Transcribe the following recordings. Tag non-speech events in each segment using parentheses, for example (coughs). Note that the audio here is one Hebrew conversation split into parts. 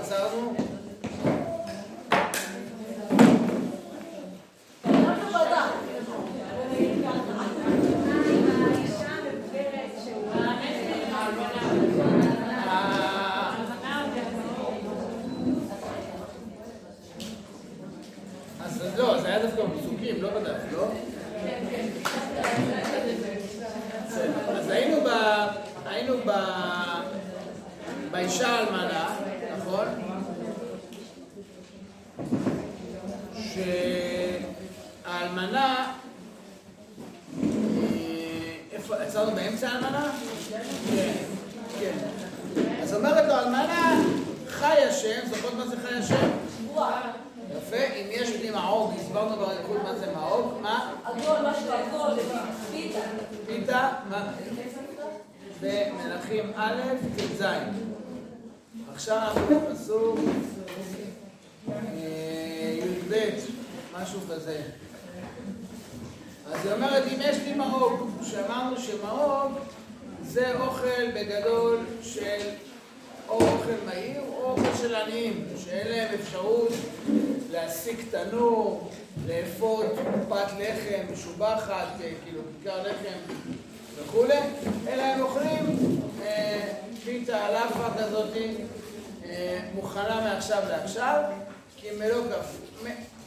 עצרנו? אז לא, זה היה דווקא בפסוקים, לא בדף, לא? בסדר. אז היינו ב... היינו ב... באישה האלמנה, נכון? שהאלמנה... אה, איפה, עצרנו באמצע האלמנה? כן, כן. אז אומרת לו, אלמנה, חי השם, זוכרות מה זה חי השם? יפה, אם יש לי מעוג, הסברנו באריכות מה זה מעוג, מה? עגול, משהו עגול, פיתה. פיתה, מה? במלכים א', ט"ז. עכשיו אנחנו בפסוק אה, י"ב, משהו כזה. אז היא אומרת, אם יש לי מעוג, שאמרנו שמעוג זה אוכל בגדול של או אוכל מהיר או אוכל של עניים, שאין להם אפשרות להשיג תנור, לאפות פת לחם משובחת, אה, כאילו כיכר לחם וכולי, אלא הם אוכלים אה, פיתה לאפה כזאת אה, מוכנה מעכשיו לעכשיו, כי מלוא כף,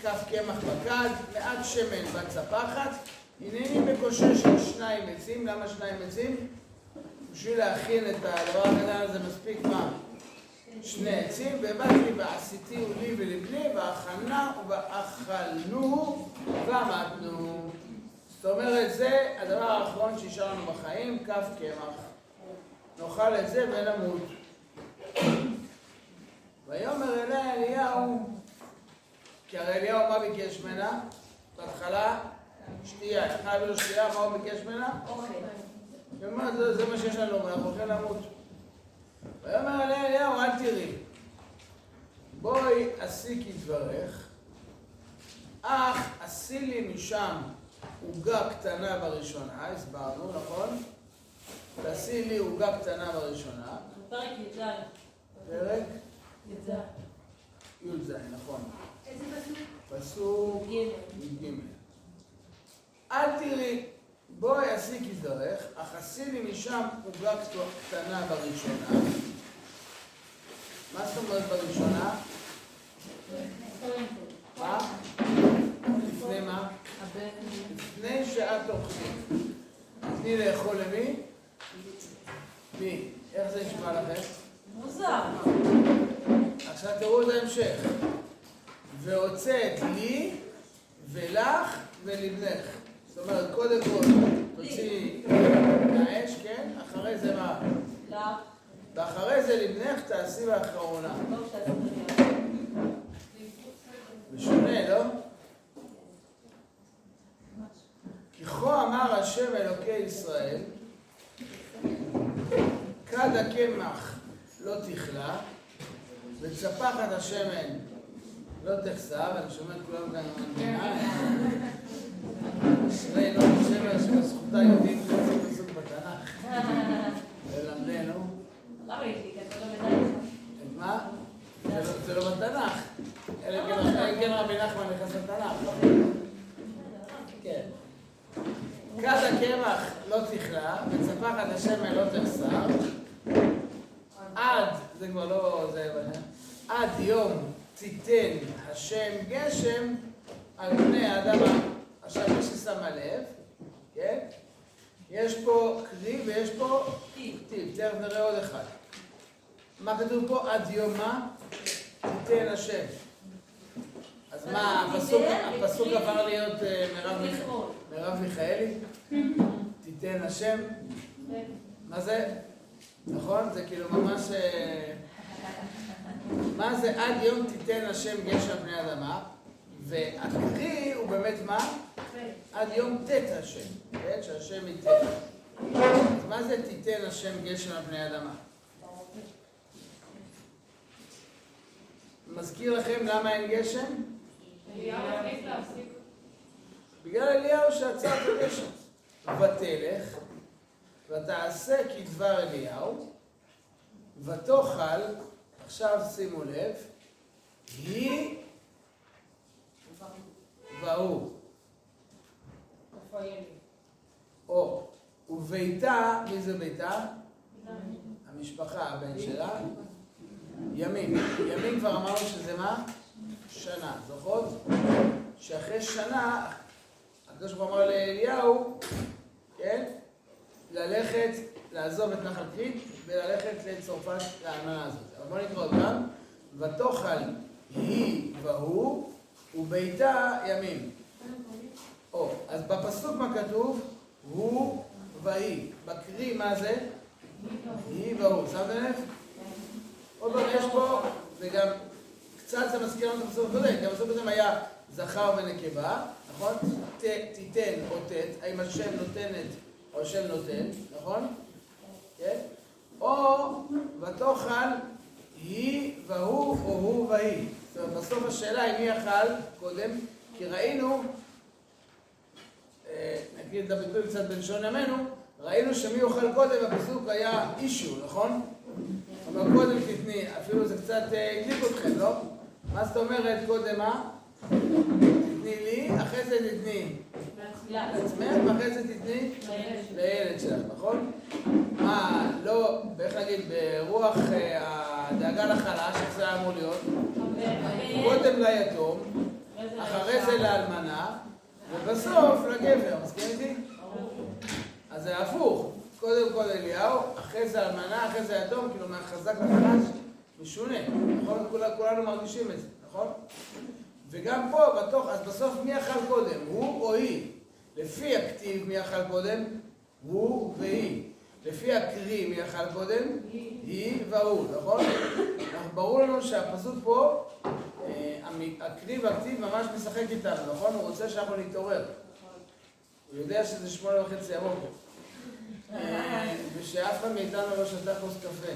כף קמח בקד, מעט שמן בצפחת, הנני מקושש על שניים עצים, למה שניים עצים? בשביל להכין את הדבר הקטן הזה מספיק מה? שני עצים, ובאתי ועשיתי לי ולבני, והכנה ואכלנו ועמדנו. זאת אומרת, זה הדבר האחרון שישאר לנו בחיים, כף קמח. נאכל את זה ונמות. ויאמר אליה אליהו, כי הרי אליהו מה ביקש ממנה? בהתחלה שתייה, אחד לו שתייה, מה הוא ביקש ממנה? אוכל. היא אומרת, זה, זה מה שיש לנו, ואנחנו הולכים למות. ויאמר אליה אליהו, אל תראי. בואי עשי כדברך, אך עשי לי משם עוגה קטנה בראשונה, הסברנו, נכון? תעשי לי עוגה קטנה בראשונה, פרק י"ז. פרק י"ז. י"ז, נכון. איזה פסוק? פסוק. י"ג. אל תראי, בואי כדברך, אך עשי לי משם עוגה קטנה בראשונה. מה זאת אומרת בראשונה? מה? לפני מה? לפני שאת אוכלים. תני לאכול למי? מי? איך זה נשמע לכם? מוזר. עכשיו תראו את ההמשך. והוצאת לי ולך ולבנך. זאת אומרת, קודם כל תוציאי מהאש, כן? אחרי זה מה? לא. ואחרי זה לבנך תעשי באחרונה. לא. משונה, לא? כי כה אמר השם אלוקי ישראל, כד הקמח לא תכלה, וצפחת השמן לא תחסר, אני שומע את כולם כאן. אשרי לא השם שבזכותה יודעים חצי פסוק בתנ"ך. ללמדנו. לא מה? זה לא- זה לא בתנ"ך. אלא אם כן- אלא אם כן רבי נחמן נכנס לתנ"ך. כן. כד הקמח לא תכלה, וצפחת השמן לא תחסר. עד, זה כבר לא... זה... עד יום תיתן השם גשם על פני האדמה. עכשיו, מי ששמה לב, כן? יש פה כלי ויש פה. טיב. תכף נראה עוד אחד. מה כתוב פה? עד יום מה? תיתן השם. אז מה, הפסוק, הפסוק עבר להיות אה, מרב מיכאלי? (laughs) תיתן השם? מה זה? נכון? זה כאילו ממש... מה זה עד יום תיתן השם גשם פני אדמה? והקריא הוא באמת מה? עד יום ט' השם, כן? שהשם ייתן. אז מה זה תיתן השם גשם על פני אדמה? מזכיר לכם למה אין גשם? בגלל אליהו שעצר את הגשם. ותלך, ותעשה כדבר אליהו, ותאכל, עכשיו שימו לב, היא והוא? או, וביתה, מי זה ביתה? המשפחה, הבן שלה, ימים. ימים כבר אמרנו שזה מה? שנה. זוכרות? שאחרי שנה, הקדוש ברוך הוא אמר לאליהו, כן? ללכת, לעזוב את נחל קריט וללכת לצרפת לאלמנה הזאת. אבל בואו נקרא פעם. ותאכל היא והוא וביתה ימים. או, אז בפסוק מה כתוב? הוא והיא. בקרי מה זה? היא והוא. שמתם לב? עוד פעם יש פה, וגם קצת זה מזכיר לנו את הפסוק הקודם, כי הפסוק הקודם היה זכר ונקבה, נכון? תיתן או תת, האם השם נותנת או השם נותן, נכון? כן? או ותאכל היא והוא או הוא והיא. זאת אומרת, בסוף השאלה היא מי אכל קודם, כי ראינו, אה, נגיד את הביטוי קצת בלשון ימינו, ראינו שמי אוכל קודם, הפסוק היה אישו, נכון? אומר קודם תתני, אפילו זה קצת אה, הדליק אתכם, לא? מה זאת אומרת קודם מה? תתני לי, אחרי זה תתני. לעצמך, ואחרי זה תתני לילד שלך, נכון? מה, לא, איך להגיד, ברוח אה, הדאגה לחלש, איך זה אמור להיות? קודם ליתום, אחרי זה לאלמנה, ובסוף לגבר, מסכים איתי? אז זה הפוך, קודם כל אליהו, אחרי זה אלמנה, אחרי זה יתום, כאילו מהחזק לחלש, משונה, נכון? כולנו מרגישים את זה, נכון? וגם פה, בתוך, אז בסוף מי אכל קודם, הוא או היא? לפי הכתיב מי אכל קודם? הוא והיא. לפי הקרי מי אכל קודם? היא והוא, נכון? ברור לנו שהפסוק פה, אה, הקרי והכתיב ממש משחק איתנו, נכון? הוא רוצה שאנחנו נתעורר. הוא יודע שזה שמונה וחצי הבוקר. אה, ושאף אחד מאיתנו לא שתה כוס קפה.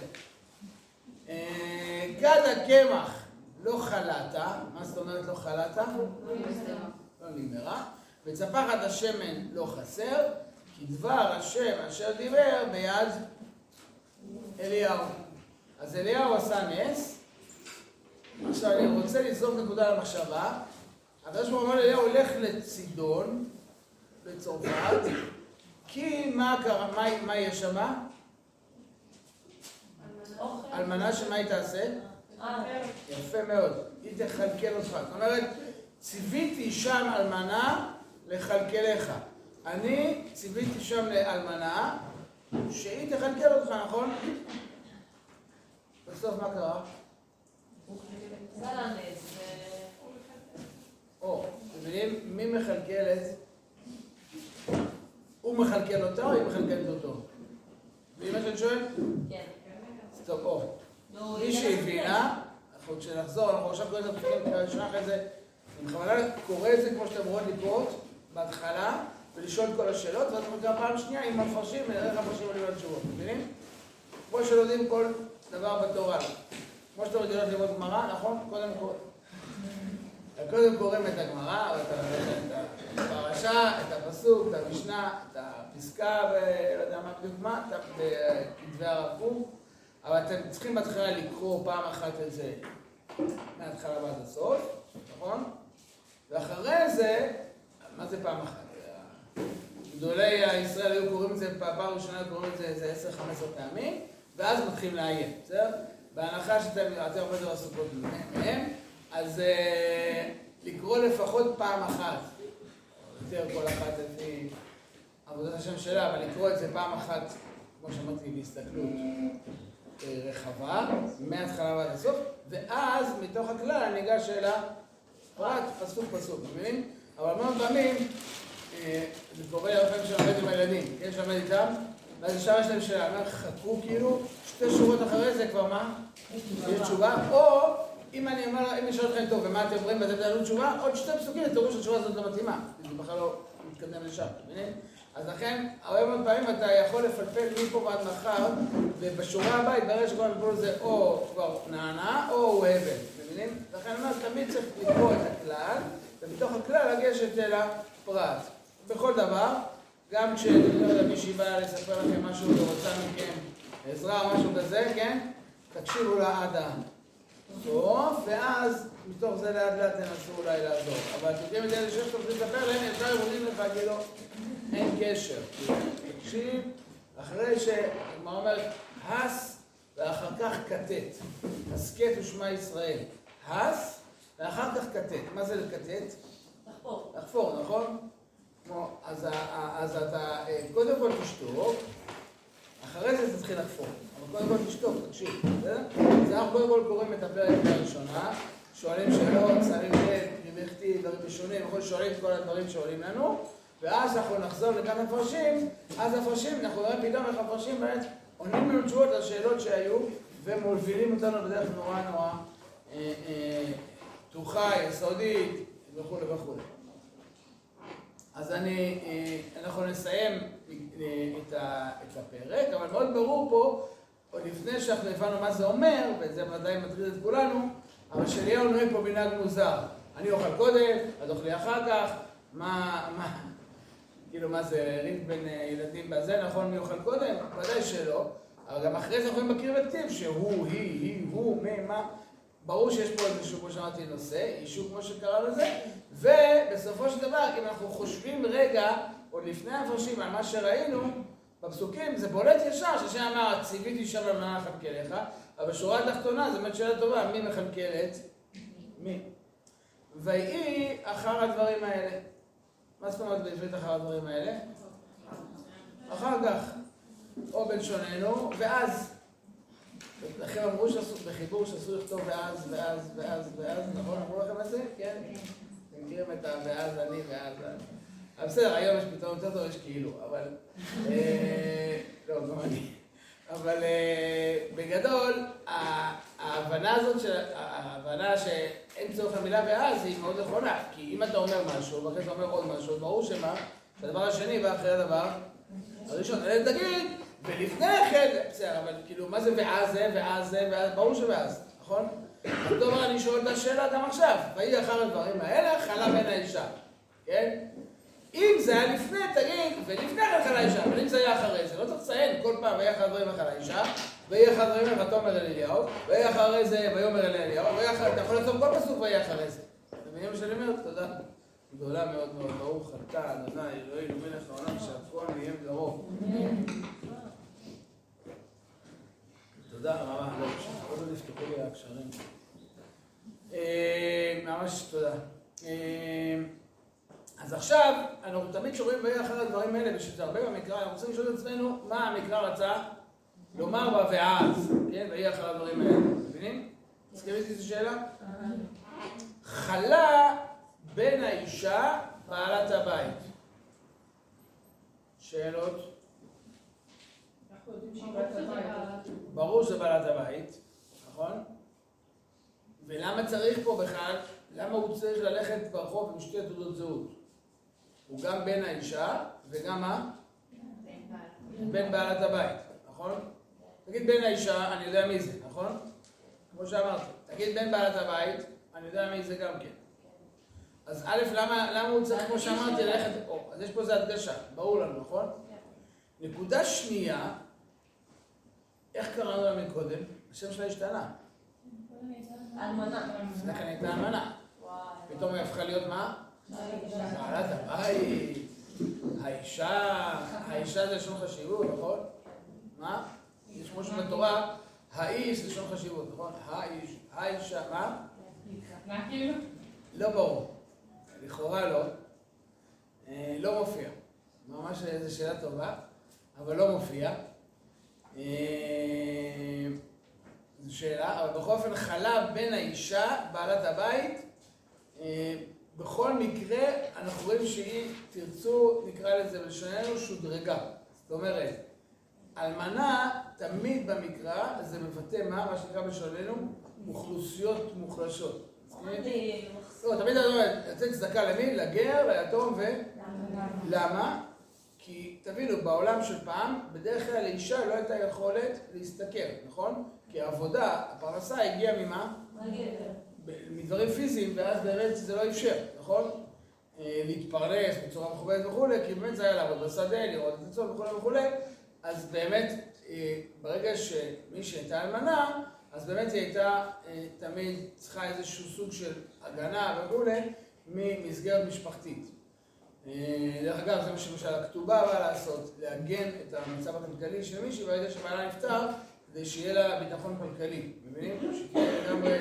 אה, כד הקמח לא חלת, מה זאת אומרת לא חלת? לא נגמרה. וצפחת השמן לא חסר, דבר השם אשר דיבר ביד אליהו. אז אליהו עשה נס. עכשיו אני רוצה לזרוק נקודה למחשבה. הקדוש ברוך הוא אומר לאליהו, הולך לצידון, לצרפת, כי מה קרה, מה, מה יש. אלמנה שמה היא תעשה? יפה מאוד, היא תכלכל אותך. זאת אומרת, ציוויתי שם אלמנה לכלכלך. אני ציוויתי שם לאלמנה שהיא תכלכל אותך, נכון? בסוף מה קרה? או, אתם מבינים? מי מכלכלת? הוא מכלכל אותה או היא מכלכלת אותו? מבין מה שואל? כן. טוב, או. מי שהבינה, אנחנו כשנחזור, אנחנו עכשיו קוראים את בקריאה ראשונה אחרי זה, אני בכוונה קורא את זה כמו שאתם רואים לקרות, בהתחלה, ולשאול כל השאלות, ואז גם פעם שנייה עם המפרשים, ונראה איך המפרשים עולים על תשובות, מבינים? כמו שלומדים כל דבר בתורה. כמו שאתם רגילות ללמוד גמרא, נכון? קודם כל. קודם קוראים את הגמרא, את הפרשה, את הפסוק, את המשנה, את הפסקה, ולא יודע מה בדיוק מה, את בכתבי הרב. אבל אתם צריכים בהתחלה לקרוא פעם אחת את זה מההתחלה ועד הסוף, נכון? ואחרי זה, מה זה פעם אחת? גדולי ישראל היו קוראים את זה, פעם ראשונה קוראים את זה איזה 10-15 פעמים, ואז מתחילים לעיין, בסדר? בהנחה שאתם אתם הרבה יותר עסוקות מהם, אז אה, לקרוא לפחות פעם אחת, יותר כל אחת לפי עבודת השם שלה, אבל לקרוא את זה פעם אחת, כמו שאמרתי, בהסתכלות אה, רחבה, מההתחלה ועד הסוף, ואז מתוך הכלל אני ניגש אל הפרט, פסוק פסוק, מבינים? אבל המון פעמים, זה קורה הרבה פעמים שאני עובד עם הילדים, כן, שאני עובד איתם, ואז ישר יש להם שאלה, אומר, חכו כאילו, שתי שורות אחרי זה כבר מה? יש תשובה, או אם אני אומר, אם אני שואל אתכם טוב, ומה אתם אומרים ואתם תענו תשובה, עוד שתי פסוקים, תראו שהתשובה הזאת לא מתאימה, זה בכלל לא מתקדם לשם, מבינים? אז לכן, הרבה מאוד פעמים אתה יכול לפלפל מפה ועד מחר, ובשורה הבאה יתברר שכל המיפול הזה או כבר נענה, או הוא הבל, מבינים? לכן אני אומר, תמיד צריך לקרוא את הכלל, ומתוך הכלל לגשת אל הפרט. בכל דבר, גם כשאני לא יודע, מישהי באה לספר לכם משהו ורוצה מכם עזרה או משהו כזה, כן? תקשיבו לה עד ה... סוף, ואז מתוך זה לאט לאט תנסו אולי לעזור. אבל תקראי את אלה שיש לכם לספר להם, ישר עונים לך כאילו, אין קשר. תקשיב, אחרי שהגמרא אומרת, הס, ואחר כך כתת. הסכת ושמע ישראל. הס, ואחר כך כתת. מה זה לכתת? לחפור. לחפור, נכון? אז, אז אתה אה, קודם כל תשתוק, אחרי זה תתחיל לחפור. אבל קודם כל תשתוק, תקשיב, בסדר? אז אנחנו קודם כל קוראים את הפרק הראשונה, שואלים שאלות, שמים לב, ממלכתי, דברים ראשונים, אנחנו שואלים את כל הדברים שעולים לנו, ואז אנחנו נחזור לכאן המפרשים, אז המפרשים, אנחנו נראה פתאום איך המפרשים באמת עונים לנו תשובות על שאלות שהיו, ומובילים אותנו בדרך נורא נורא אה, אה, פתוחה, יסודית, וכולי וכולי. אז אני, אה, אנחנו נסיים אה, את את הפרק, אבל מאוד ברור פה, עוד לפני שאנחנו הבנו מה זה אומר, וזה ודאי מטריד את כולנו, אבל שאליהו נוהג פה מנהג מוזר. אני אוכל קודם, את אוכלי אחר כך, מה, מה, כאילו מה זה, ריב בין אה, ילדים בזה, נכון מי אוכל קודם? ודאי שלא. אבל גם אחרי זה אנחנו יכולים להכיר בכתיב שהוא, היא, היא, הוא, מי, מה. ברור שיש פה איזשהו, כמו שאמרתי, נושא, אישו כמו שקרא לזה, ובסופו של דבר, אם אנחנו חושבים רגע, עוד לפני המפרשים, על מה שראינו, בפסוקים זה בולט ישר, שהשם אמר, ציוויתי שם למנה לכלכלך, אבל בשורה התחתונה, זו באמת שאלה טובה, מי מכלכלת? מי? ויהי אחר הדברים האלה. מה זאת אומרת בעברית אחר הדברים האלה? אחר כך, או בלשוננו, ואז. לכם אמרו שעשו, בחיבור שאסור לכתוב ואז, ואז, ואז, ואז, נכון? אמרו לכם את זה? כן? אתם מכירים את ה"ואז אני ואז אני". אבל בסדר, היום יש פתרון יותר טוב, יש כאילו, אבל... אה, לא, גם אני. אבל אה, בגדול, ה- ההבנה הזאת, ההבנה שאין צורך למילה ואז, היא מאוד נכונה. כי אם אתה אומר משהו, ואחרי זה אומר עוד משהו, ברור שמה? הדבר השני בא אחרי הדבר הראשון. תגיד, ולפני כן, בסדר, אבל כאילו, מה זה ואז זה, ואז זה, ואז, ברור שואז, נכון? אותו דבר אני שואל את השאלה גם עכשיו. ויהי אחר הדברים האלה, חלה בין האישה, כן? אם זה היה לפני, תגיד, ולפני כן חלה אישה, אבל אם זה היה אחרי זה, לא צריך לציין כל פעם, ויהי אחר הדברים חלה אישה, ויהי אחר הדברים האלה, ותאמר אל אליהו, ויהי אחרי זה, ויאמר אל אליהו, ויהי אחר, אתה יכול לעשות כל פסוק ויהי אחרי זה. אתם מבינים מה שאני אומר? תודה. גדולה מאוד מאוד, ברוך אתה, אדוני, אלוהינו, מלך העולם, שהכל נהיה בדברו. תודה רבה, לא, עוד לא נפתחו לי הקשרים. אה, ממש תודה. אה, אז עכשיו, אנחנו תמיד שומעים אחר הדברים האלה, ושזה הרבה במקרא, אנחנו רוצים לשאול את עצמנו מה המקרא רצה לומר בה ואז, כן, ויהי אחר הדברים האלה, מבינים? מסכימים איתי זו שאלה? חלה בין האישה בעלת הבית. שאלות? ברור שזה בעלת הבית, נכון? ולמה צריך פה בכלל, למה הוא צריך ללכת ברחוב עם שתי תעודות זהות? הוא גם בן האישה וגם מה? בן בעלת הבית, נכון? תגיד בן האישה, אני יודע מי זה, נכון? כמו שאמרתי. תגיד בן בעלת הבית, אני יודע מי זה גם כן. אז א', למה, למה הוא צריך, כמו שאמרתי, ללכת... אז יש פה איזו הדגשה, ברור לנו, נכון? נקודה שנייה, איך קראנו לה מקודם? השם שלה השתנה. אלמנה. לפני כן הייתה. וואי. פתאום היא הפכה להיות מה? בעלת הבית, האישה, האישה זה לשון חשיבות, נכון? מה? יש כמו שבתורה, האיש זה לשון חשיבות, נכון? האיש, האישה, מה? מה כאילו? לא ברור. לכאורה לא. אה, לא מופיע. ממש זו שאלה טובה, אבל לא מופיע. אה, זו שאלה, אבל בכל אופן חלה בין האישה, בעלת הבית, אה, בכל מקרה אנחנו רואים שהיא, תרצו, נקרא לזה בלשוננו, שודרגה. זאת אומרת, אלמנה, תמיד במקרא, זה מבטא מה? מה שנקרא בלשוננו, אוכלוסיות מוחלשות. מסכימים? לא, תמיד אני אומר, לתת צדקה למי? לגר, ליתום ו... למה? כי תבינו, בעולם של פעם, בדרך כלל לאישה לא הייתה יכולת להשתכר, נכון? כי העבודה, הפרנסה הגיעה ממה? ב- מדברים פיזיים, ואז באמת זה לא אפשר, נכון? אה, להתפרנס בצורה מכובדת וכולי, כי באמת זה היה לעבוד בשדה, לראות את הצום וכולי וכולי, אז באמת, אה, ברגע שמי שהייתה אלמנה, אז באמת היא הייתה אה, תמיד צריכה איזשהו סוג של הגנה וכולי ממסגרת משפחתית. אה, דרך אגב, זה מה שלמשל הכתובה באה לעשות, לעגן את המצב הכלכלי של מישהי ברגע שבעלה נפטר, כדי שיהיה לה ביטחון כלכלי. מבינים? שתהיה אה,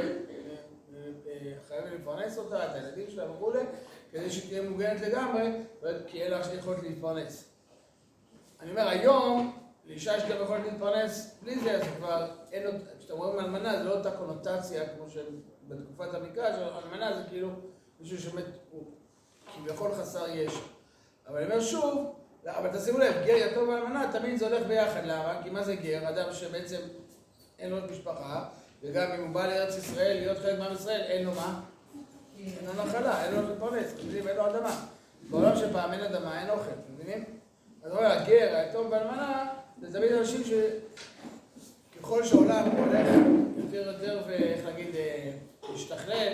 אה, חייבים לפרנס אותה, את הילדים שלה וכולי, כדי שתהיה מוגנת לגמרי, כי יהיה לה יכולת להתפרנס. אני אומר, היום, לאישה יש גם יכולת להתפרנס בלי זה, אז כבר אין עוד, כשאתם רואים אלמנה, זה לא אותה קונוטציה כמו שבתקופת המקרא, שאלמנה זה כאילו מישהו שבאמת כביכול חסר ישע. אבל אני אומר שוב, אבל תשימו לב, גר יתום ואלמנה, תמיד זה הולך ביחד, למה? כי מה זה גר? אדם שבעצם אין לו משפחה, וגם אם הוא בא לארץ ישראל, להיות חלק מעם ישראל, אין לו מה? אין לו נחלה, אין לו להתפרנס, אין לו אדמה. בעולם שפעם אין אדמה, אין אוכל, מבינים? אז הוא אומר, הגר, היתום ואלמנה, זה תמיד אנשים שככל שהעולם הולך יותר יותר, ואיך להגיד, אה, להשתכלל,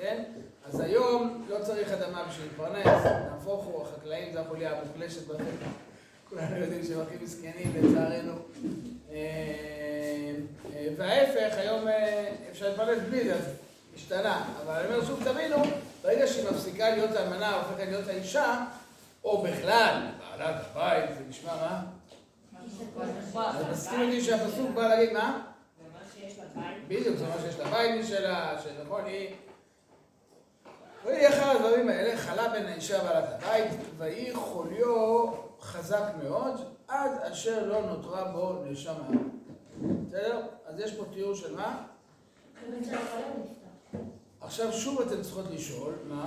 כן? אז היום לא צריך אדמה בשביל להתפרנס, נהפוך הוא, החקלאים זה החוליה המוחלשת בחלק. כולנו יודעים שהם הכי מסכנים לצערנו. אה, אה, וההפך, היום אפשר להתפרנס בלי זה, אז השתנה. אבל אני אומר שוב, תבינו, ברגע שהיא מפסיקה להיות האלמנה, הופכת להיות האישה, או בכלל, בעלת הבית, זה נשמע מה? אז מסכים איתי שהפסוק בא להגיד מה? בדיוק, זה מה שיש לה בית משלה, שנכון, היא... ויהי אחד הדברים האלה, חלה בין האישה בעלת הבית, ויהי חוליו חזק מאוד, עד אשר לא נותרה בו נשמה. בסדר? אז יש פה תיאור של מה? עכשיו שוב אתן צריכות לשאול, מה?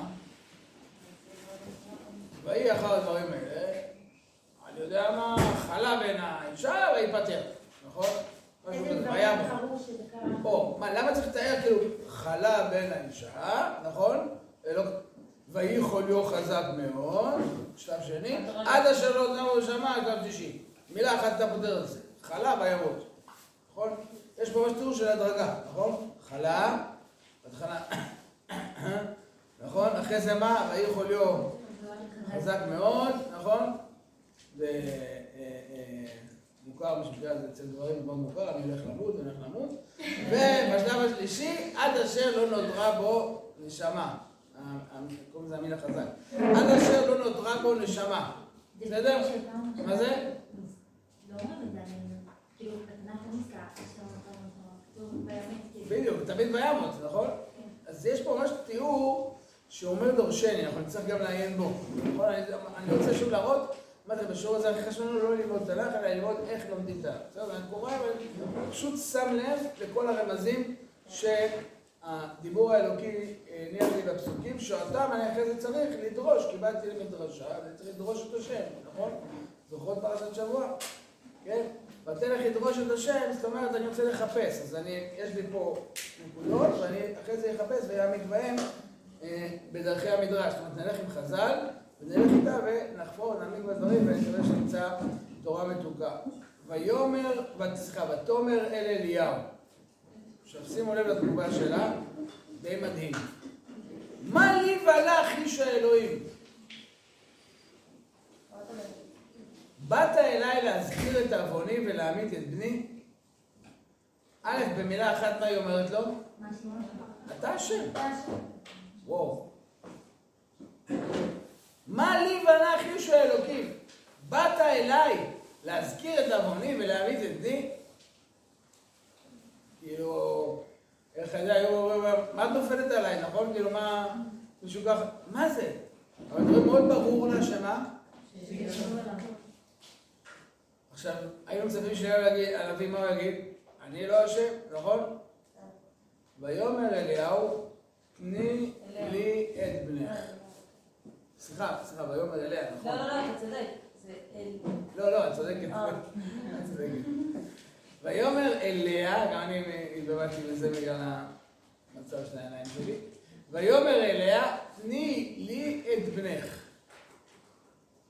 ויהי אחר הדברים האלה, אני יודע מה, חלה בין האישה ויפטר, נכון? או, מה, למה צריך לתאר כאילו חלה בין האישה, נכון? ויהי חוליו חזק מאוד, שלב שני, עד אשר לא נאמר שמע, שלב שלישי. מילה אחת אתה פותר את זה, חלה וימות, נכון? יש פה ממש תיאור של הדרגה, נכון? חלה, בהתחלה, (coughs) נכון? אחרי זה מה? ויהי חוליו חזק מאוד, נכון? זה מוכר בשביל זה אצל דברים מאוד מוכר, אני הולך למות, אני הולך למות. (laughs) ובשלב השלישי, עד אשר לא נותרה בו נשמה. קוראים לזה המין החזק. עד אשר לא נותרה בו נשמה. בסדר? מה זה? בדיוק, תמיד בימות, נכון? אז יש פה ממש תיאור שאומר דורשני, אנחנו נצטרך גם לעיין בו. נכון? אני רוצה שוב להראות מה זה בשיעור הזה הכי חשוב לנו לא ללמוד תנ"ך, אלא ללמוד איך לומדים תנ"ך. בסדר, אני קורא, אבל פשוט שם לב לכל הרמזים שהדיבור האלוקי הניח לי בפסוקים, שאותם אני אחרי זה צריך לדרוש, קיבלתי למדרשה, ואני צריך לדרוש את השם, נכון? זוכרות פרשת שבוע? כן? ותלך לדרוש את השם, זאת אומרת, אני רוצה לחפש. אז אני, יש לי פה נקודות, ואני אחרי זה אחפש ויעמיד בהם אה, בדרכי המדרש. זאת אומרת, נלך עם חז"ל, ונלך איתה ונחפור, נעמיק בדברים, ונקווה שנמצא תורה מתוקה. ויאמר, סליחה, ותאמר אל אליהו. עכשיו שימו לב לתגובה שלה, די מדהים. מה לי ולך איש האלוהים? באת אליי להזכיר את עווני ולהמית את בני? א', במילה אחת מה היא אומרת לו? אתה אשם. וואו. מה לי ולך איש האלוקים? באת אליי להזכיר את עווני ולהמית את בני? כאילו, איך אני יודע, מה את נופלת עליי, נכון? כאילו, מה, מישהו ככה, מה זה? אבל זה מאוד ברור לה שמה? עכשיו, היינו מצפים שהנביא מה הוא יגיד? אני לא אשם, נכון? ויאמר אליהו, תני לי את בנך. סליחה, סליחה, ויאמר אליה, נכון? לא, לא, לא, אתה צודק. לא, לא, את צודקת. ויאמר אליה, גם אני התבלבלתי בזה בגלל המצב של העיניים שלי, ויאמר אליה, תני לי את בנך.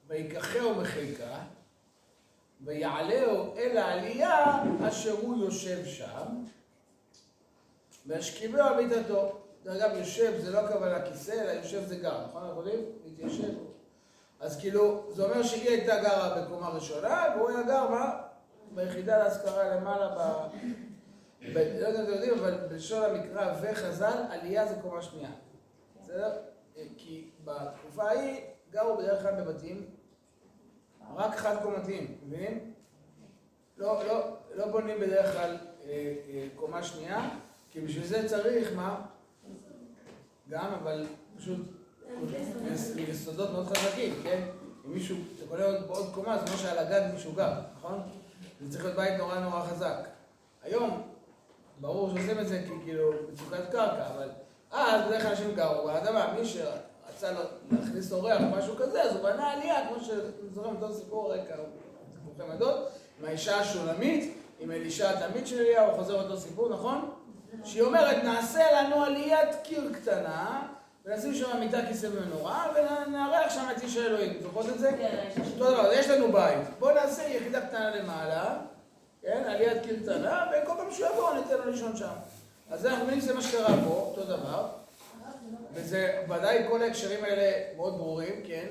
ויקחהו מחיקה, ויעלהו אל העלייה אשר הוא יושב שם, וישכיבהו על מיטתו. דרך אגב, יושב זה לא הכוונה כיסא, אלא יושב זה גר, נכון? אנחנו יודעים? להתיישב. אז כאילו, זה אומר שהיא הייתה גרה בקומה ראשונה, והוא היה גר, מה? ביחידה להשכרה למעלה ב... ב- לא יודע אם אתם יודעים, אבל בלשון המקרא וחז"ל, עלייה זה קומה שנייה. בסדר? כי בתקופה ההיא גרו בדרך כלל בבתים רק חד קומתיים, מבינים? לא, לא, לא בונים בדרך כלל אה, אה, קומה שנייה, כי בשביל זה צריך, מה? גם, אבל פשוט יס- יסודות מאוד חזקים, כן? אם מישהו, אתה קונה עוד, עוד קומה, זה כמו שעל הגג מישהו גר, נכון? זה צריך להיות בית נורא נורא חזק. היום, ברור שעושים את זה כי כאילו מצוקת קרקע, אבל אז בדרך כלל אנשים גרו באדמה, מי שרצה להכניס אורח או משהו כזה, אז הוא בנה עלייה, כמו שאתם זוכרים אותו סיפור רקע, סיפורכי מדות, עם האישה השולמית, עם אלישע התלמיד של אליהו, חוזר אותו סיפור, נכון? שהיא אומרת, נעשה לנו עליית קיר קטנה, ונשים שם מיטה, כיסא ומנורה, ונארח שם את איש האלוהים. זוכרות את זה? כן, אותו דבר, יש לנו בית. בואו נעשה יחידה קטנה למעלה, כן, עליית קיר קטנה, וכל פעם שהוא יבוא ניתן לו לישון שם. אז אנחנו מבינים שזה מה שקרה פה, אותו דבר. וזה ודאי כל ההקשרים האלה מאוד ברורים, כן?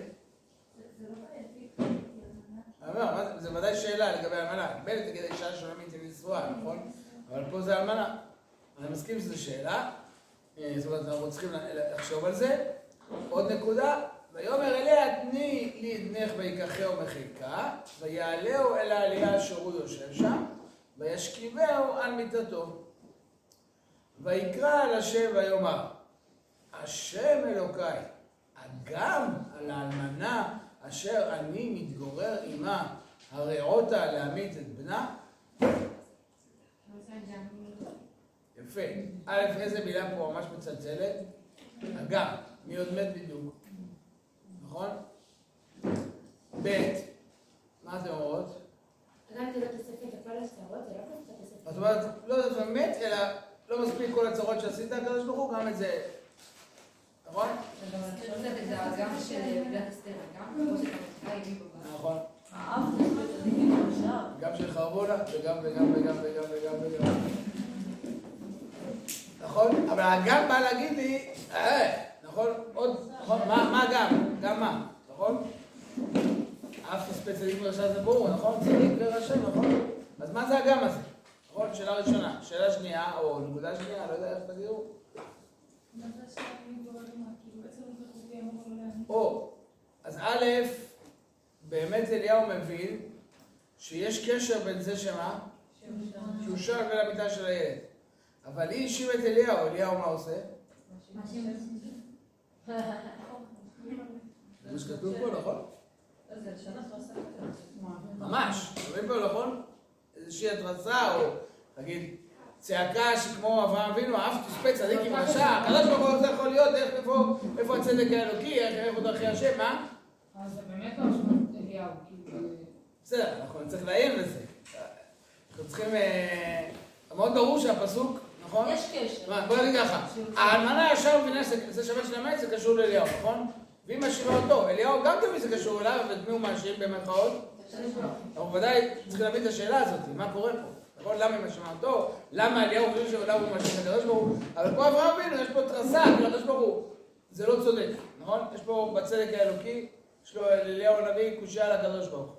אני אומר, מה זה- זה ודאי שאלה לגבי האלמנה. בנט תגיד האישה השולמית היא נשואה, נכון? אבל פה זה אלמנה. אני מסכים שזו שאלה. אה, זאת אומרת, אנחנו צריכים לחשוב על זה. עוד נקודה, ויאמר אליה תני לי את ויקחהו מחיקה, ויעלהו אל העלייה אשר הוא יושב שם, וישכיבהו על מיטתו. ויקרא על השם ויאמר, השם אלוקיי, הגם על האלמנה אשר אני מתגורר עמה, הרעותה להמית את בנה? יפה. א', איזה מילה פה ממש מצלצלת? הגם. מי עוד מת בדיוק? נכון? ב', מה אתם אומרות? זאת אומרת, לא יודעת מה מת, אלא לא מספיק כל הצרות שעשית, הקדוש ברוך הוא, גם את זה. נכון? נכון. עכשיו. גם של חרבונה, וגם וגם וגם וגם וגם וגם. נכון? אבל הגם בא להגיד לי, אה, נכון? עוד, נכון? מה מה גם? גם מה? נכון? אף תספה צדיק ורשע זה ברור, נכון? צדיק ורשע, נכון? אז מה זה הגם הזה? נכון? שאלה ראשונה. שאלה שנייה, או נקודה שנייה, לא יודע איך תגידו. או, אז א', באמת אליהו מבין שיש קשר בין זה שמה? שהוא שר ולמיטה של הילד. אבל היא האשימה את אליהו, אליהו מה עושה? (laughs) זה מה שכתוב פה, נכון? כזאת. ממש. רואים פה, נכון? איזושהי התרסה, או נגיד, צעקה שכמו אברהם אבינו, אף תספה צדיק עם רשע, הקדוש ברוך הוא זה יכול להיות, איך, איפה, איפה הצדק האלוקי, איך, איפה דרכי השם, מה? אז זה באמת לא אשמת אליהו, כאילו... בסדר, אנחנו נצטרך לעיין בזה. אנחנו צריכים... אה, מאוד ברור שהפסוק, נכון? יש קשר. מה, בוא נגיד ככה, האלמנה ישר מבינה שזה שבת של המת, זה קשור לאליהו, נכון? והיא מאשימה אותו, אליהו גם תמיד זה קשור אליו, ואת מי הוא מאשים במרכאות? אנחנו ודאי צריכים להבין את השאלה הזאת, מה קורה פה? נכון? למה היא מאשימה אותו? למה אליהו חושב שאליהו הוא מאשים את הקדוש ברוך הוא? אבל פה אברהם אבינו, יש פה כאילו הקדוש ברוך הוא. זה לא צודק, נכון? יש פה בצדק האלוקי, יש לו אליהו הנביא קושייה על הקדוש ברוך הוא.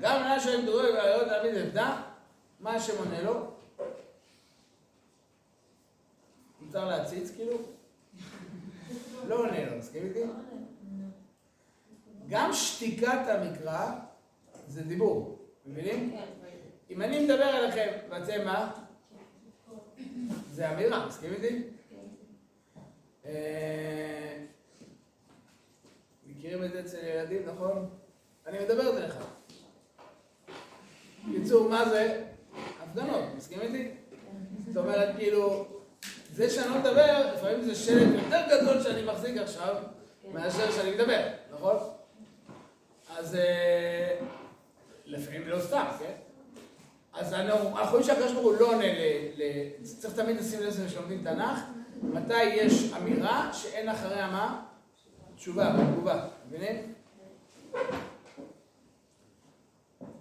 גם מנה שואלים דרוי והראיות להעמיד את בנה, מה השם עונה לו? מותר להציץ כאילו? לא עונה לו, מסכים איתי? גם שתיקת המקרא זה דיבור, מבינים? אם אני מדבר אליכם ואתם מה? זה אמירה, מסכים איתי? אה, מכירים את זה אצל ילדים, נכון? אני מדברת אליך. בקיצור, מה זה? הפגנות, מסכים איתי? זאת אומרת, כאילו, זה שאני לא מדבר, לפעמים זה שלט יותר גדול שאני מחזיק עכשיו, מאשר שאני מדבר, נכון? אז אה, לפעמים לא סתם, כן? אז אנחנו רואים שהקדוש ברוך הוא לא עונה ל... ל- צריך תמיד לשים לב לזה כשלומדים תנ"ך, מתי יש אמירה שאין אחריה מה? תשובה, תגובה, מבינים?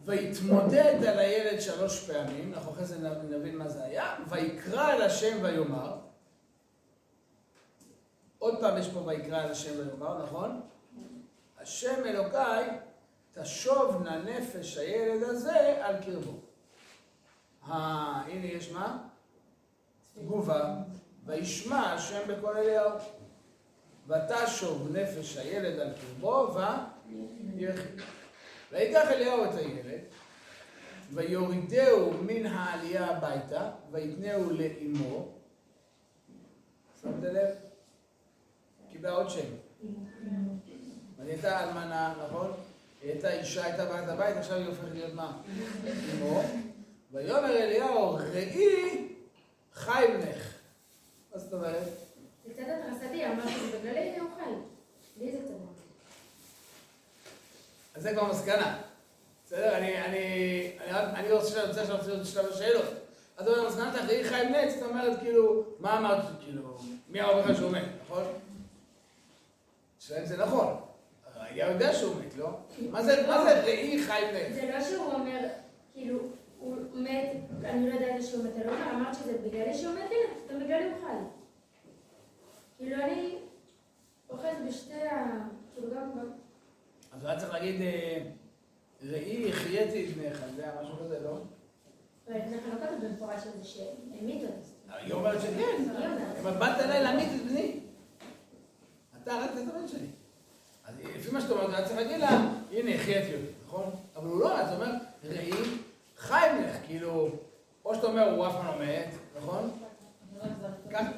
ויתמודד על הילד שלוש פעמים, אנחנו אחרי זה נבין מה זה היה, ויקרא על השם ויאמר, עוד פעם יש פה ויקרא על השם ויאמר, נכון? השם אלוקיי, תשוב נא נפש הילד הזה על קרבו. ה- הנה יש מה? תגובה, וישמע השם בקול אליהו. ותשוב נפש הילד על קרבו, ויחי. ויקח אליהו את הילד, ויורידהו מן העלייה הביתה, ויתנהו לאמו. שמת לב? קיבלה עוד שם. היא הייתה אלמנה, נכון? היא הייתה אישה, הייתה בעלת הבית, עכשיו היא הופכת להיות מה? אמו. ויאמר אליהו, ראי חי בנך. מה זאת אומרת? זה קצת התרסתי, אמרתי, זה בגליל הוא חי. לי זה קצת מרגיש. אז זה כבר מסקנה. בסדר? אני, אני, אני, אני רוצה שאני רוצה עכשיו לעשות שלב השאלות. אז אתה אומר, מסקנה שלך, ראי חי בנך, זאת אומרת, כאילו, מה אמרת, כאילו, מי שהוא מת, נכון? השאלה אם זה נכון. היה יודע שהוא מת, לא? מה זה, ראי חי בנך? זה לא שהוא אומר, כאילו, הוא מת, אני לא יודעת שהוא מת, אני לא אומר, אמרת שזה בגללי שהוא מת, הנה, גם בגללי הוא חי. כאילו, אני אוחזת בשתי ה... כאילו, גם... אז היה צריך להגיד, אה, ראי החייתי את זה היה משהו כזה, לא? אבל לפני כן לא כתוב במפורש על זה שהמית אותו. היא אומרת שכן. היא אומרת. אבל באת אליי להמית את בני. אתה את הבן שלי. אז לפי מה שאתה אומר, אתה צריך להגיד לה, הנה, החייתי אותו, נכון? אבל הוא לא, אז הוא אומר, ראי, חי בנך, כאילו, או שאתה אומר, הוא אף פעם לא מת, נכון?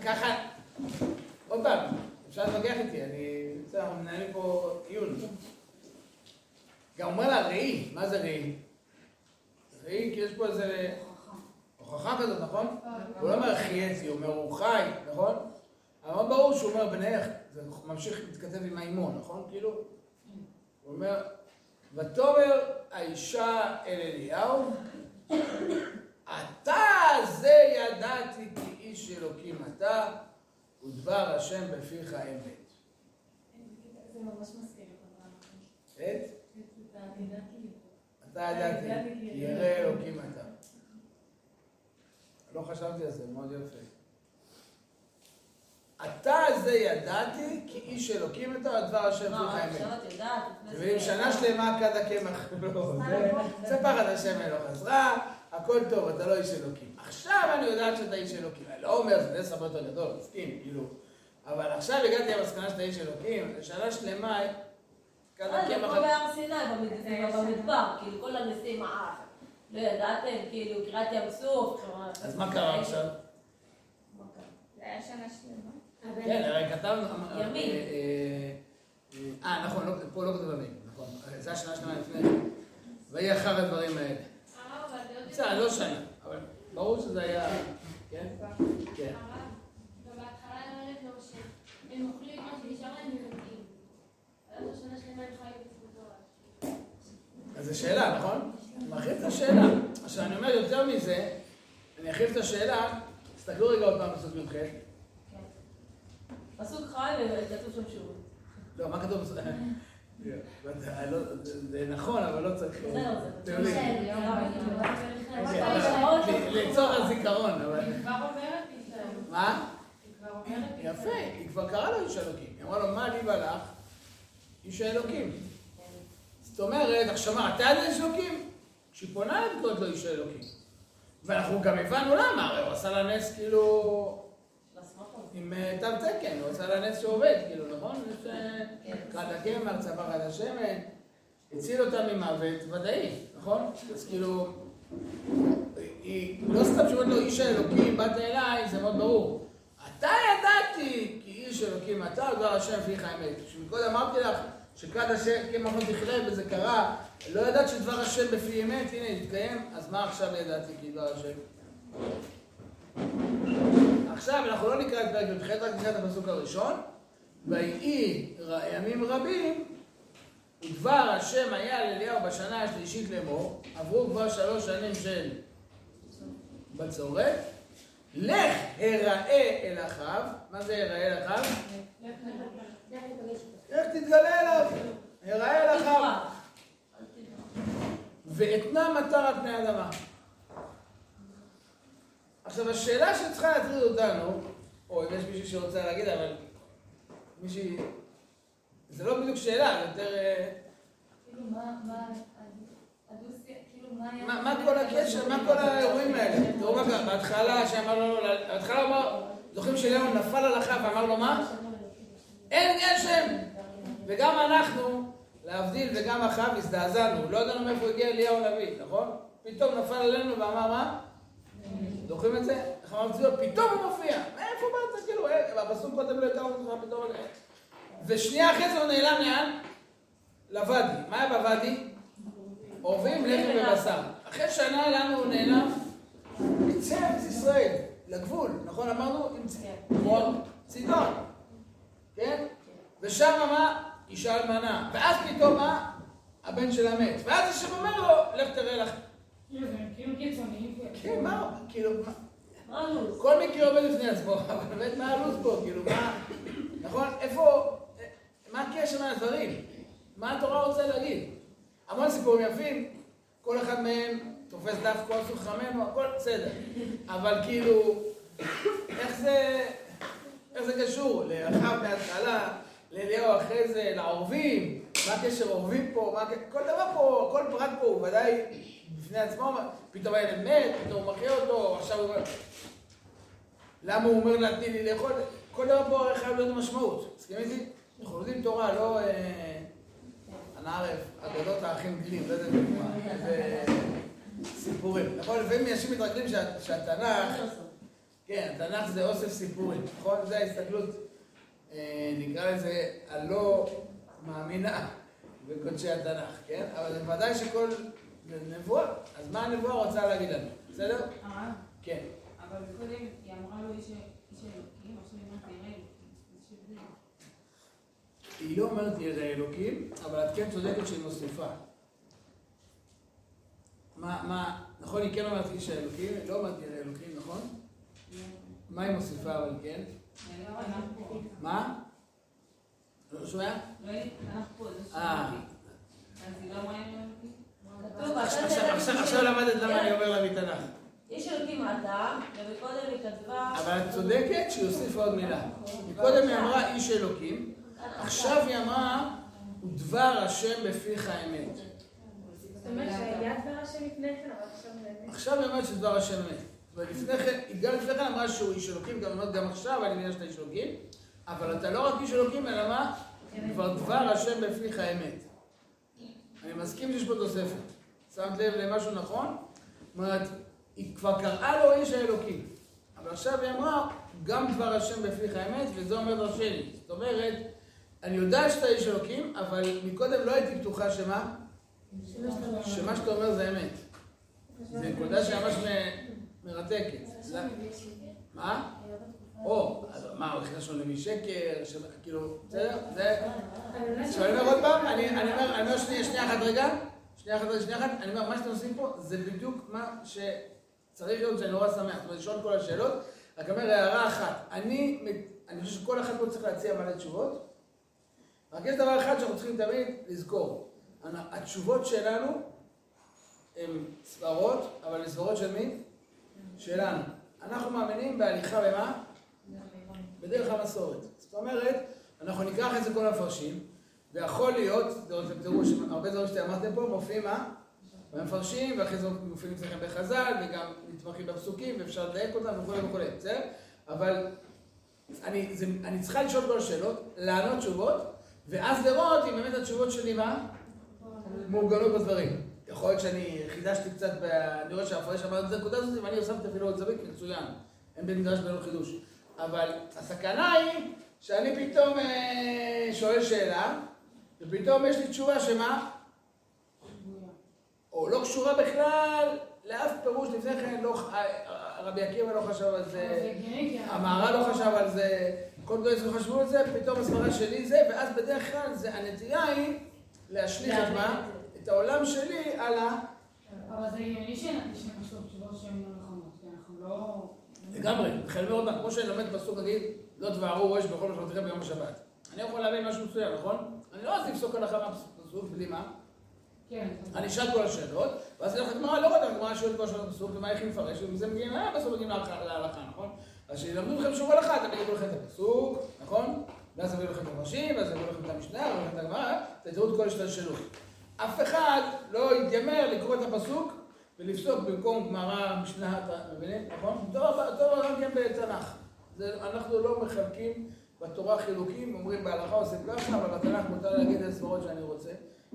ככה, עוד פעם, אפשר להתווכח איתי, אני, בסדר, אנחנו מנהלים פה עיון. גם אומר לה, ראי, מה זה ראי? ראי, כי יש פה איזה הוכחה כזאת, נכון? הוא לא אומר חייתי, הוא אומר הוא חי, נכון? אבל ברור שהוא אומר בנך, זה ממשיך להתכתב עם האימו, נכון? כאילו, הוא אומר, ותאמר האישה אל אליהו, אתה זה ידעתי כי איש אלוקים אתה, ודבר השם בפיך אמת. זה ממש מזכיר את. אתה ידעתי, ירא אלוקים אתה. לא חשבתי על זה, מאוד יפה. אתה זה ידעתי, כי איש אלוקים אתה, ודבר השם פיך מה, אמת. עכשיו את יודעת, לפני ואם שנה שלמה כד הקמח לא, (laughs) זה- זה פחד השם לא חזרה, הכל טוב, אתה לא איש אלוקים. עכשיו אני יודעת שאתה איש אלוקים. אני לא אומר, זה נס הרבה יותר גדול, מסכים, כאילו. אבל עכשיו הגעתי למסקנה שאתה איש אלוקים, שנה שלמה כד אה, זה הקמח... כמו בהר סיני, במד- במדבר, כאילו כל הנשיאים מה, לא ידעתם, כאילו קריאת ים סוף. אז מה קרה עכשיו? מה קרה? זה היה שנה שלמה. כן, הרי כתבנו... ימים. אה, אה, אה, נכון, לא- פה לא כתוב ימים, נכון. זה השנה שלמה לפני זה. ויהי אחר הדברים האלה. בסדר, לא שנה, אבל ברור שזה היה... כן? כן. אוכלים מה שנשאר להם. אז השנה שלמה הם חיו בזכותו. אז זו שאלה, נכון? אני מרחיב את השאלה. עכשיו, אני אומר יותר מזה, אני ארחיב את השאלה, תסתכלו רגע עוד פעם פסוק י"ח. פסוק חי וכתוב שם שוב. לא, מה כתוב? זה- לא- זה נכון, אבל לא צריך... זהו, זה לצורך הזיכרון, אבל... היא כבר אומרת. מה? היא כבר אומרת יפה, היא כבר קראה לו איש אלוקים. היא אמרה לו, מה לי ולך? איש האלוקים. זאת אומרת, עכשיו מה, אתה יודע איש אלוקים? כשהיא פונה אליו, קוראת לו איש האלוקים. ואנחנו גם הבנו למה, הרי הוא עשה לה נס כאילו עם אה, תו תקן, הוא עשה לה נס שעובד, כאילו, נכון? הקמח, צבא כד השמן, הציל אותה ממוות ודאי, נכון? אז כאילו, היא לא סתם שאומרת לו איש האלוקים, באת אליי, זה מאוד ברור. אתה ידעתי כי איש אלוקים אתה, דבר השם פיך האמת. כשקודם אמרתי לך שכד השם קמח לא תכלה וזה קרה, לא ידעת שדבר השם בפי אמת, הנה התקיים, אז מה עכשיו ידעתי כי דבר השם? עכשיו אנחנו לא נקרא את פרק י"ח, רק נקרא את הפסוק הראשון. ויהי ימים רבים, ודבר השם היה לאליהו בשנה השלישית לאמור, עברו כבר שלוש שנים של בצורת, לך הראה אל אחיו, מה זה הראה אל אחיו? לך תתגלה אליו, הראה אל אחיו, ואתנה מטר על פני האדמה. עכשיו השאלה שצריכה להטריד אותנו, או אם יש מישהו שרוצה להגיד, אבל מישהי, זה לא בדיוק שאלה, זה יותר... אה, כאילו מה, מה, כאילו כל הקשר, מה כל האירועים האלה? תראו מה קרה, בהתחלה שאמר לו, בהתחלה אמר, זוכרים שליאון נפל על אחאב ואמר לו מה? אין גשם! וגם אנחנו, להבדיל, וגם אחאב הזדעזענו, לא ידענו מאיפה הגיע אליהו הנביא, נכון? פתאום נפל עלינו ואמר מה? זוכרים את זה? איך אמר ציון? פתאום הוא מופיע. מאיפה באת? כאילו, אה, הפסוק קודם לא הכרנו אותך פתאום. ושנייה אחרי זה הוא נעלם לאן? לוואדי. מה היה בוואדי? עורבים לחם ובשר. אחרי שנה לנו הוא נעלם קצה ארץ ישראל, לגבול, נכון? אמרנו? עם צ- כמו צידון, כן? ושם מה? אישה אלמנה. ואז פתאום מה? הבן שלה מת. ואז השם אומר לו, לך תראה לך. כאילו, קיצוניים. כן, מה? כאילו, מה? הלו"ז? כל מקרה עומד בפני עצמו, (laughs) אבל באמת מה הלו"ז פה, כאילו מה, נכון? איפה, מה הקשר מהדברים? מה התורה רוצה להגיד? המון סיפורים יפים, כל אחד מהם תופס דף כל סוג חמנו, הכל בסדר, אבל כאילו, איך זה, איך זה קשור? לאחאב מההתחלה, לאליהו אחרי זה, לעורבים, מה הקשר עורבים פה, מה, כל דבר פה, כל פרט פה הוא ודאי בפני עצמו, פתאום הילד מת, פתאום הוא מחיה אותו, עכשיו הוא. למה הוא אומר לה תני לי לאכול? כל דבר פה הרי חייב להיות משמעות. מסכים איתי? אנחנו לומדים תורה, לא אה, הנערף, אגדות האחים גלים, לא יודע מה, זה סיפורים. נכון? לפעמים אנשים מתרגלים שה- שהתנ"ך, כן, התנ"ך זה אוסף סיפורים, נכון? זה ההסתכלות, אה, נקרא לזה הלא מאמינה בקודשי התנ"ך, כן? אבל זה ודאי שכל נבואה, אז מה הנבואה רוצה להגיד לנו? בסדר? הרב, כן. אבל קודם היא אמרה לו איש אלוקים, עכשיו היא אומרת אלוקים. היא לא אומרת ירא אלוקים, אבל את כן צודקת שהיא מוסיפה. מה, מה, נכון, היא כן אומרת איש האלוקים, היא לא אומרת ירא אלוקים, נכון? מה היא מוסיפה אבל כן? לא. מה? לא שומע? לא, אנחנו פה, זה אה, שמעתי. אז היא לא רואה אלוקים? כתוב, עכשיו-. למדת למה אני אומר לה מתנ"ך. איש אלוקים אתה, ומקודם היא כתבה... אבל את צודקת שהיא הוסיפה עוד מילה. מקודם היא אמרה איש אלוקים, עכשיו היא אמרה ודבר השם בפיך אמת. זאת אומרת שהיה דבר השם לפני כן, אבל עכשיו היא אומרת שדבר השם אמת. ולפני כן, היא גם לפני כן אמרה שהוא איש אלוקים, גם גם עכשיו, אני מבינה שאתה איש אלוקים, אבל אתה לא רק איש אלוקים, אלא מה? כבר דבר השם בפיך אמת. אני מסכים שיש פה תוספת. שמת לב למשהו נכון? זאת אומרת, היא כבר קראה לו איש האלוקים. אבל עכשיו היא אמרה, גם דבר השם בפיך אמת, וזה אומר דרשני. זאת אומרת, אני יודע שאתה איש אלוקים, אבל מקודם לא הייתי בטוחה שמה? שמה שאתה אומר זה אמת. זו נקודה שממש מרתקת. מה? או, אז מה, הוא הכניס לנו למי שקר, כאילו, בסדר? זה... אומר עוד פעם, אני אומר, אני אומר שנייה, אחת רגע, שנייה אחת רגע, שנייה אחת, אני אומר, מה שאתם עושים פה זה בדיוק מה שצריך להיות, שאני נורא שמח, זאת אומרת, לשאול כל השאלות, רק אומר הערה אחת, אני, אני חושב שכל אחד פה צריך להציע מלא תשובות, רק יש דבר אחד שאנחנו צריכים תמיד לזכור, התשובות שלנו הן סברות, אבל הן סברות של מי? שלנו. אנחנו מאמינים בהליכה במה? בדרך המסורת. זאת אומרת, אנחנו ניקח את זה כל המפרשים, ויכול להיות, תראו שהרבה דברים שאתם אמרתם פה מופיעים מה? במפרשים, ואחרי זה מופיעים אצלכם בחז"ל, וגם נתמכים בפסוקים, ואפשר לדייק אותם וכולי וכולי, בסדר? אבל אני, זה, אני צריכה לשאול כל השאלות, לענות תשובות, ואז לראות אם באמת התשובות שלי מה? מעוגנות בדברים. יכול להיות שאני חידשתי קצת. אני רואה שהמפרש אמר את הנקודה הזאת, ואני הוספתי אפילו עוד זווית, מצוין. אין בית מדרש בינו חידוש. אבל הסכנה היא שאני פתאום אה, שואל שאלה, ופתאום יש לי תשובה שמה? או לא קשורה בכלל לאף פירוש לפני כן, לא, אה, רבי עקיבא לא חשב על זה, המהר"ל לא חשב על זה, כל דברים לא חשבו על זה, פתאום הסברה שלי זה, ואז בדרך כלל זה, הנטייה היא להשליך את מה? את העולם שלי על ה... אבל זה הגיוני שנחשוב תשובות שהן לא נכונות, כי אנחנו לא... לגמרי, חייבים מאוד, כמו שאני לומד פסוק נגיד, לא תבערו ראש בכל משמעותכם ביום השבת. אני יכול להבין משהו מסוים, נכון? אני לא רוצה לפסוק הלכה מהפסוק, בלי מה? כן. אני אשאל כל השאלות, ואז אני הולך לגמרא, לא רואה את הגמרא שואלת כל השאלות בפסוק, ומה איך היא מפרשת, ומזה מגיעים, אה, בסוף מגיעים להלכה, נכון? אז שילמדו אתכם שיעור הלכה, תמיד יגידו לכם את הפסוק, נכון? ואז יביאו לכם את המפרשים, ואז יביאו לכם את המשנה, יביאו לכם את הגמרא, תתראו את כל השתלשלות. אף אחד לא יתיימר לקרוא את הפסוק ולפסוק במקום גמרא, משנה, אתה מבינים? נכון? דבר גם כן בתנ"ך. אנחנו לא מחלקים בתורה חילוקים, אומרים בהלכה עושים ככה, אבל בתנ"ך מותר להגיד את הסברות שאני רוצה.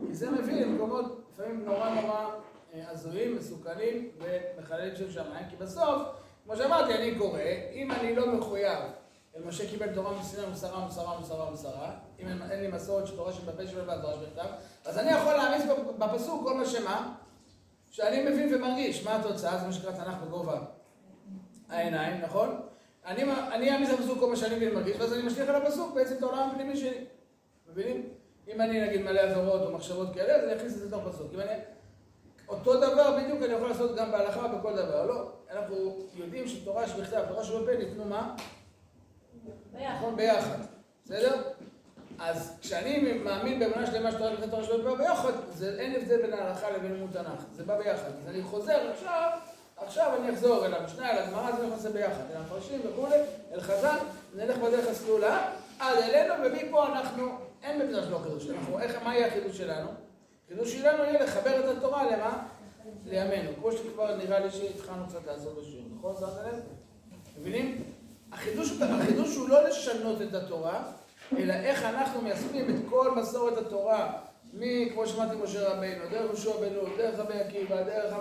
כי זה מביא למקומות לפעמים נורא נורא אה, הזויים, מסוכנים ומחללים שם שמיים, כי בסוף, כמו שאמרתי, אני קורא, אם אני לא מחויב, משה קיבל תורה מסיני ומסרה, מסרה, מסרה, מסרה, אם אין, לי מסורת של תורה שבפה שבע והתורה שבכתב, אז אני יכול להעמיס בפסוק כל מה שמה, שאני מבין ומרגיש. מה התוצאה? זה מה שנקרא תנ"ך בגובה העיניים, נכון? אני, אני אעמיס בפסוק כל מה שאני מבין ומרגיש, ואז אני משליך על הפסוק בעצם את העולם הפנימי שלי. מבינים? אם אני נגיד מלא עבירות או מחשבות כאלה, אז אני אכניס את זה לתוך פסוק. אם אני... אותו דבר בדיוק אני יכול לעשות גם בהלכה בכל דבר. לא, אנחנו יודעים שתורה שבכתב, תורה שבפה ניתנו מה? נכון? ביחד. בסדר? אז כשאני מאמין באמונה שלמה שתורה שבכתב תורה שבפה ביחד, זה, אין הבדל בין ההלכה לבין לימוד תנ"ך. זה בא ביחד. אז אני חוזר עכשיו, עכשיו אני אחזור אל המשנה, אל הגמרא, זה נכנס ביחד. אל המפרשים וכולי, אל חז"ל, נלך בדרך הסלולה, עד אלינו, ומפה אנחנו אין במדרש לא חידוש. אנחנו, איך, מה יהיה החידוש שלנו? החידוש שלנו יהיה לחבר את התורה למה? לימינו. כמו שכבר נראה לי שהתחלנו קצת לעשות בשיעור, נכון? שמת לב? מבינים? החידוש, החידוש הוא לא לשנות את התורה, אלא איך אנחנו מיישמים את כל מסורת התורה, מכמו שמעתי משה רבינו, דרך יהושע בן נון, דרך רבי עקיבא, דרך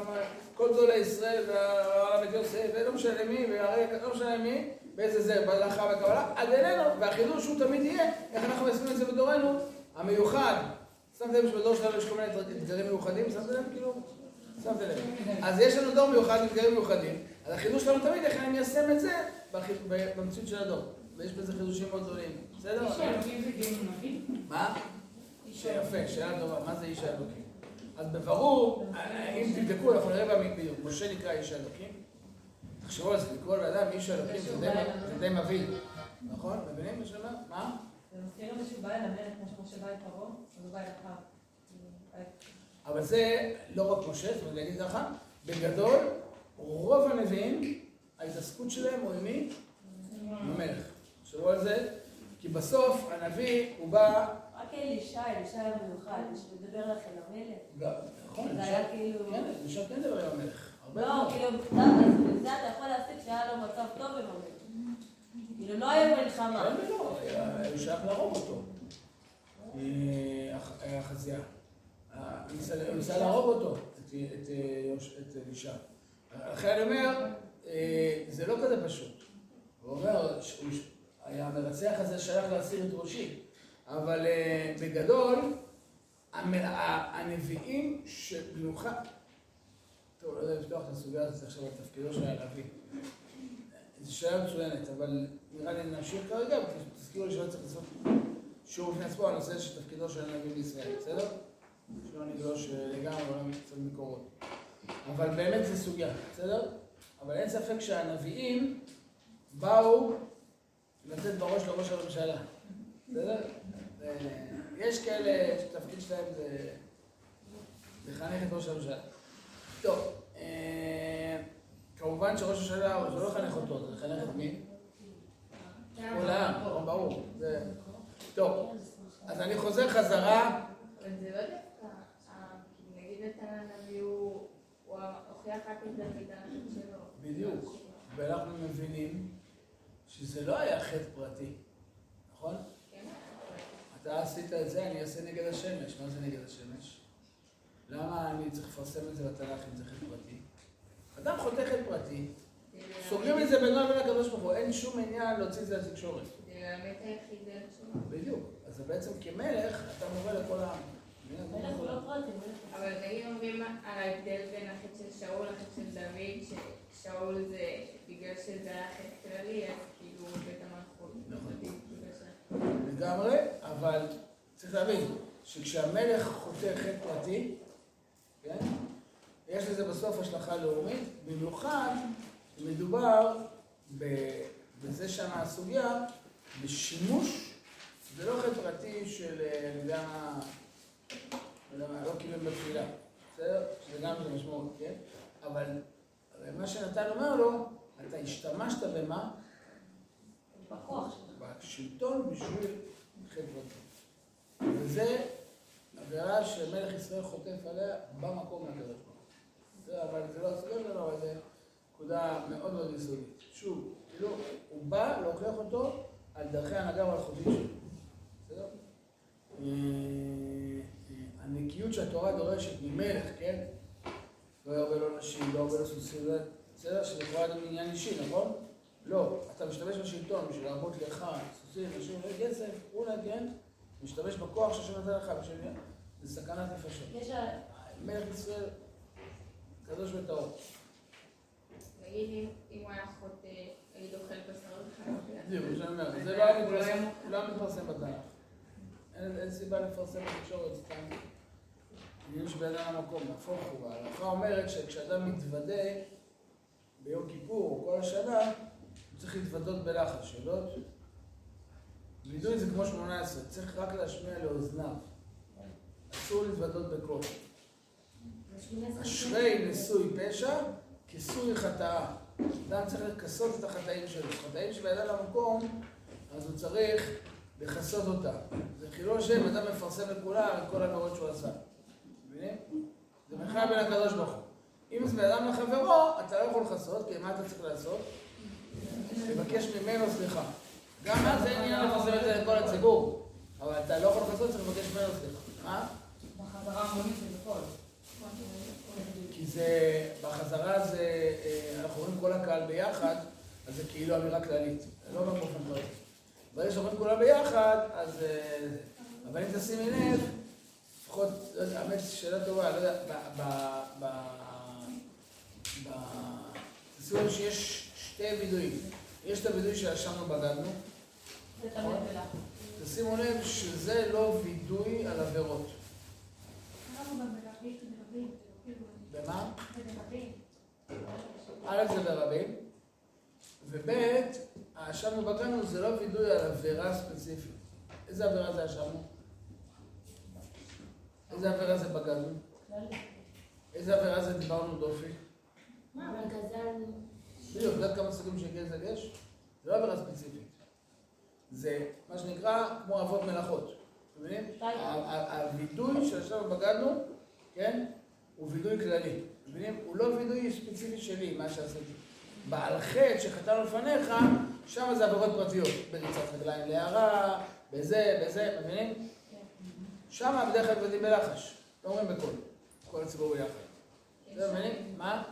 כל גדולי ישראל, והרב יוסף, ולא משנה מי, ולא משנה מי, באיזה זה, בהלכה וקבלה, עד אלינו, והחידוש הוא תמיד יהיה, איך אנחנו מיישמים את זה בדורנו, המיוחד. שמתם לב שבדור שלנו יש כל מיני אתגרים מיוחדים? שמתם לב? כאילו? אז יש לנו דור מיוחד עם אתגרים מיוחדים, אז החידוש שלנו תמיד, איך אני מיישם את זה במציאות של הדור. ויש בזה חידושים מאוד גדולים. בסדר? איש האלוקים זה נביא? מה? יפה, שאלה טובה, מה זה איש האלוקים? אז בברור, אם תבדקו, אנחנו נראה בדיוק, משה נקרא איש האלוקים. תחשבו על זה, לקרוא לאדם איש האלוקים זה די מביא, נכון? מבינים מה שאומר? מה? זה מזכיר לי שהוא בא אל המלך, כמו שמשה בא אל פרעה, אז הוא בא אל אחאב. אבל זה לא רק משה, זאת אומרת, להגיד ככה, בגדול, רוב הנביאים, ההתעסקות שלהם הוא עם מי? עם המלך. תחשבו על זה, כי בסוף הנביא הוא בא... רק אלישע, אלישע היה מיוחד, שמדבר לכם למלך. נכון, זה היה כאילו... כן, אלישע כן מדבר עם המלך. לא, כאילו, בזה אתה יכול להסיק שהיה לו מצב טוב עם המלך. כאילו, לא היה מלחמה. כן ולא, היה שייך להרוג אותו. היה חזייה. הוא ניסה להרוג אותו, את אלישע. לכן אני אומר, זה לא כזה פשוט. הוא אומר, המרצח הזה שייך להסיר את ראשי. אבל בגדול, הנביאים שבמיוחד... טוב, לא יודע לפתוח את הסוגיה הזאת עכשיו על תפקידו של הנביא. זו שאלה מצוינת, אבל נראה לי נמשיך כרגע, ותזכירו לי שלא צריך לעשות שיעור בפני עצמו על הנושא של תפקידו של הנביא בישראל, בסדר? שלא נגלוש לגמרי, אבל קצת מקורות. אבל באמת זו סוגיה, בסדר? אבל אין ספק שהנביאים באו לתת בראש לראש הממשלה, בסדר? יש כאלה שתפקיד שלהם זה לחנך את ראש הממשלה. טוב, כמובן שראש הממשלה זה לא לחנך אותו, זה לחנך את מי? כל העם, ברור. טוב, אז אני חוזר חזרה. אבל זה לא דווקא, נגיד נתן הנביא הוא הוכיח רק את דוד שלו. בדיוק, ואנחנו מבינים שזה לא היה חטא פרטי, נכון? אתה עשית את זה, אני אעשה נגד השמש. מה זה נגד השמש? למה אני צריך לפרסם את זה בתנ"ך אם זה חטא פרטי? אדם חוטא חטא פרטי, סוגרים את זה בינו לבין הקדוש ברוך הוא, אין שום עניין להוציא את זה לתקשורת. האמת היחידה שלו. בדיוק. אז בעצם כמלך, אתה מורה לכל העם. מלך הוא לא פרטי, אבל נגיד אומרים על ההבדל בין החטא של שאול לחטא של דוד, ששאול זה בגלל שזה היה חטא כללי, אז נכון. לגמרי, אבל צריך להבין שכשהמלך חוטא חטא פרטי, כן? יש לזה בסוף השלכה לאומית, במיוחד מדובר בזה שמה הסוגיה, בשימוש, זה לא חטא פרטי של, אני יודע מה, לא קיבל בתפילה, בסדר? שזה גם זה משמעות, כן? אבל מה שנתן אומר לו, אתה השתמשת במה? בכוח שלך. בשלטון בשביל פרטי. וזה עבירה שמלך ישראל חוטף עליה במקום מהקדוש ברוך אבל זה לא הסוגיה שלנו, אבל זה נקודה מאוד מאוד יסודית. שוב, כאילו, הוא בא להוכיח אותו על דרכי ההנהגה והחופית שלו. בסדר? אה, אה, הנקיות שהתורה דורשת ממלך, כן? לא ירבה לו נשים, לא ירבה לו סוסים, בסדר? שזה כבר גם עניין אישי, נכון? לא, אתה משתמש בשלטון בשביל להרבות לך, סוסים, נשים וכסף, אולי כן, משתמש בכוח שהשם נתן לך בשביל זה סכנת נפשות. יש ה- מלך ישראל, קדוש וטהור. נגיד אם- הוא היה חוטא, נגיד אוכל בשר זה אומר, זה לא היה מתפרסם- לא בתנ"ך. אין סיבה לפרסם בתקשורת סתם. עניינים שבין אדם המקום, נהפוך הוא. ההלכה אומרת שכשאדם מתוודה ביום כיפור או כל השנה, צריך להתוודות בלחש. שאלות? וידוי זה כמו 18, צריך רק להשמיע לאוזניו. אסור להתוודות בקול. אשרי נשוי פשע, כיסוי חטאה. אדם צריך לכסות את החטאים שלו. חטאים שבאדם למקום, אז הוא צריך לכסות אותם. זה חילול שם, אדם מפרסם לכולם את כל העבירות שהוא עשה. מבינים? זה מלחמה בין הקדוש ברוך הוא. אם זה באדם לחברו, אתה לא יכול לכסות, כי מה אתה צריך לעשות? לבקש ממנו סליחה. גם אז אין עניין לפרסם את זה לכל הציבור. אבל אתה לא יכול לכסות, צריך לבקש ממנו סליחה. מה? בחזרה המונית זה בכל. כי זה, בחזרה זה, אה, אנחנו רואים כל הקהל ביחד, אז זה כאילו אמירה כללית. לא אומר באופן פרטי. ברגע שאומרים כולם ביחד, אז... אה, אבל אם תשימי לב, לפחות, לא יודע, האמת, שאלה טובה, לא יודע, ב... ב... ב... ב... תשימו לב שיש שתי וידויים. יש את הוידוי שישבנו בגדנו, בלחץ. תשימו לב שזה לא וידוי על עבירות. במה? א' זה ברבים, וב' האשמנו בגנו זה לא וידוי על עבירה ספציפית. איזה עבירה זה האשמנו? איזה עבירה זה בגדנו? איזה עבירה זה דיברנו דופי? מה, אבל גזלנו. בדיוק, יודעת כמה סוגים של גזל יש? זה לא עבירה ספציפית. זה מה שנקרא כמו אבות מלאכות. אתם מבינים? הווידוי שעכשיו בגדנו, כן? הוא וידוי כללי. אתם מבינים? הוא לא וידוי ספציפי שלי, מה שעשיתי. בעל חטא שחטאנו לפניך, שם זה עבירות פרטיות. בריצת רגליים להערה, בזה, בזה, מבינים? שם בדרך כלל יודעים בלחש. לא אומרים בקול. כל הציבור ביחד. אתם מבינים? מה?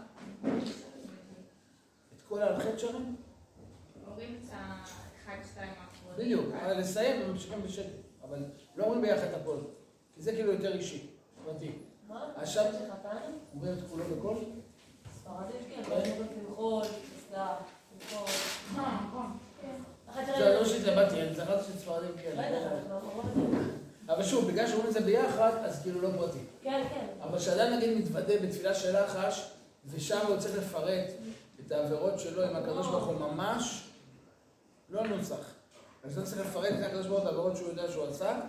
כל על חטא שרים? אומרים את האחד, שתיים האחרונים. בדיוק, אבל לסיים וממשיכים בשקט. אבל לא אומרים ביחד את הכל. כי זה כאילו יותר אישי, פרטי. מה? עכשיו-? אומרים את כולו בקול? ספרדים כן, לא אומרים למחול, לסלח, למחול. אחת זה שראינו- לא שהתלבטתי, אני זכרתי שספרדים כן. אומרים זה. אבל שוב, בגלל שאומרים את זה ביחד, אז כאילו לא פרטי. כן, כן. אבל כשאדם נגיד מתוודה בתפילה של לחש, ושם הוא צריך לפרט את העבירות שלו עם הקדוש ברוך הוא ממש, לא נוסח. אז אתה צריך לפרט את הקדוש ברוך הוא את העבירות שהוא יודע שהוא עשה,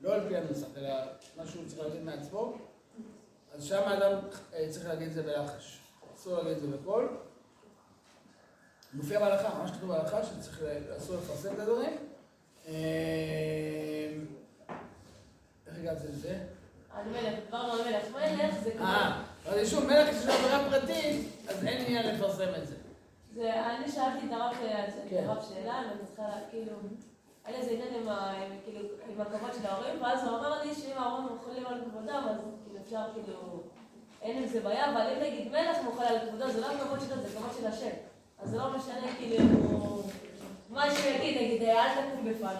לא על פי הנוסח, אלא מה שהוא צריך להגיד מעצמו. אז שם האדם אה, צריך להגיד את זה בלחש. אסור להגיד את זה בקול. מופיע בהלכה, ממש כתוב בהלכה שצריך, אסור לפרסם את הדברים. אה, איך הגעתי לזה? על מלך, דיברנו על מלך. מלך זה כמו... אה, אבל שוב, מלך יש לו עבירה פרטית, אז אין עניין לפרסם את זה. זה, אני שאלתי את הרב, את כן. שאלה, ואני צריכה, כאילו, היה לי איזה עניין עם, כאילו, עם הכבוד של ההורים, ואז הוא אמר לי שאם ההורים אוכלים על כבודם, אז כאילו אפשר, כאילו, אין עם זה בעיה, אבל אם נגיד מלך מוכל על כבודו, זה לא הכבוד שלו, זה כבוד של השם. אז זה לא משנה, כאילו, מה שהוא יגיד, נגיד, אל תקום בפניו.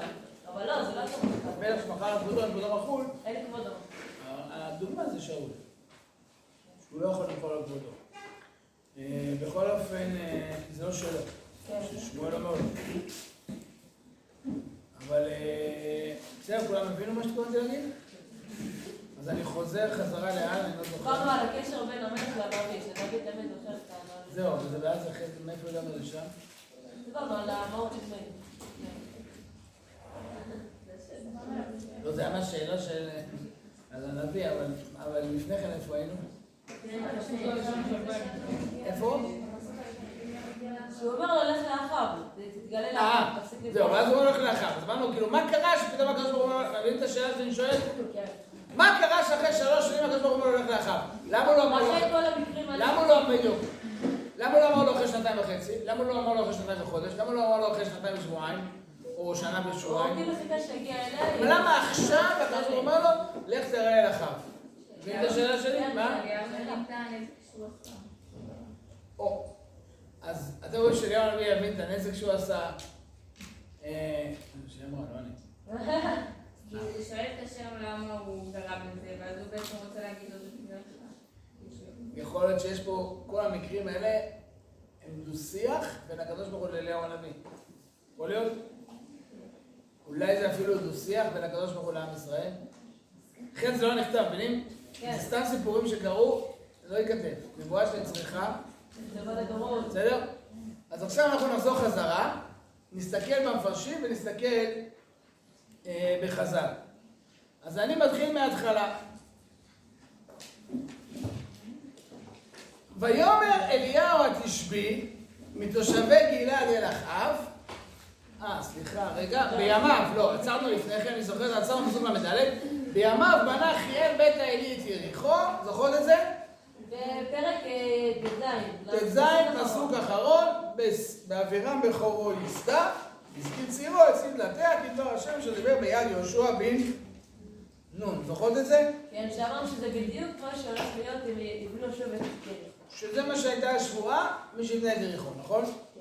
אבל לא, זה לא הכבוד שלך. מלך שמכר על כבודו, על כבודו מחול, אין לי כבודו. הדוגמה זה שאול. שהוא לא יכול לאכול על כבודו. אה, בכל אופן, אה, זה לא שלו. ששמואל אומר לו. אבל אה, בסדר, כולם הבינו מה שהתכוונתי להגיד? אז אני חוזר חזרה לאן, אני לא זוכר. דיברנו על הקשר בין המלך לנביא, שנביא תמיד זוכר את הנביא. זהו, אבל זה ואז אחרי זה, מאיפה הגענו לשם? דיברנו על מלך. לא, זה היה מהשאלה של... על הנביא, אבל לפני כן איפה היינו? איפה? שהוא אומר לו, לך לאחיו, תתגלה אה, לאחיו, תפסיק זהו. ואז הוא הולך לאחר. אז אמרנו, כאילו, מה קרה שפתאום הקדוש ברוך הוא אומר, מבין את השאלה שאני שואל? כן. מה קרה שאחרי שלוש שנים הקדוש ברוך הוא לא הולך לאחיו? למה הוא לא אמר לו... אחרי כל המקרים האלה. למה הוא לא בדיוק? למה הוא לא אמר לו אחרי שנתיים וחצי? למה לא אמר לו אחרי שנתיים וחודש? למה לא אמר לו אחרי שנתיים ושבועיים? או שנה הוא ושבועיים? כאילו חיכה שיגיע אליה. אבל למה עכשיו הקדוש ברוך הוא אומר לו, לך תראה אל אחיו? מבין את השאלה שלי? מה? הנזק שהוא עשה. או. אז אתם רואים שאליהו הנביא יבין את הנזק שהוא עשה. אה, שהיא אמרה, לא אני. (laughs) כי הוא שואל את השם למה הוא גרם לזה, ואז הוא בעצם רוצה להגיד לו. יכול להיות שיש פה, כל המקרים האלה הם דו-שיח בין הקדוש ברוך הוא לאליהו הנביא. יכול להיות? אולי זה אפילו דו-שיח בין הקדוש ברוך הוא לעם ישראל? לכן זה לא נכתב, מבינים? כן. זה סתם סיפורים שקרו, לא ייכתב. נבואה בא לדורות. בסדר? אז עכשיו אנחנו נחזור חזרה, נסתכל במפרשים ונסתכל אה, בחז"ל. אז אני מתחיל מההתחלה. ויאמר אליהו התשבי מתושבי גלעד אל אחאב אה, סליחה, רגע, בימיו, לא, עצרנו לפני כן, אני זוכר, עצרנו פסוק ל"ד, בימיו בנה חיאל בית האלי את יריחו, זוכרות את זה? בפרק אה, ט"ז. ט"ז, פסוק אחרון, באבירם בכורו ייסדה, הזכיר צעירו, הציב דלתיה, כי דבר השם שדיבר ביד יהושע בן נון. זוכרות את זה? כן, שאמרנו שזה בדיוק מה שהולך להיות אם יבנו שוב את הקרן. שזה מה שהייתה השבועה, מי שיבנה את יריחו, נכון? כן.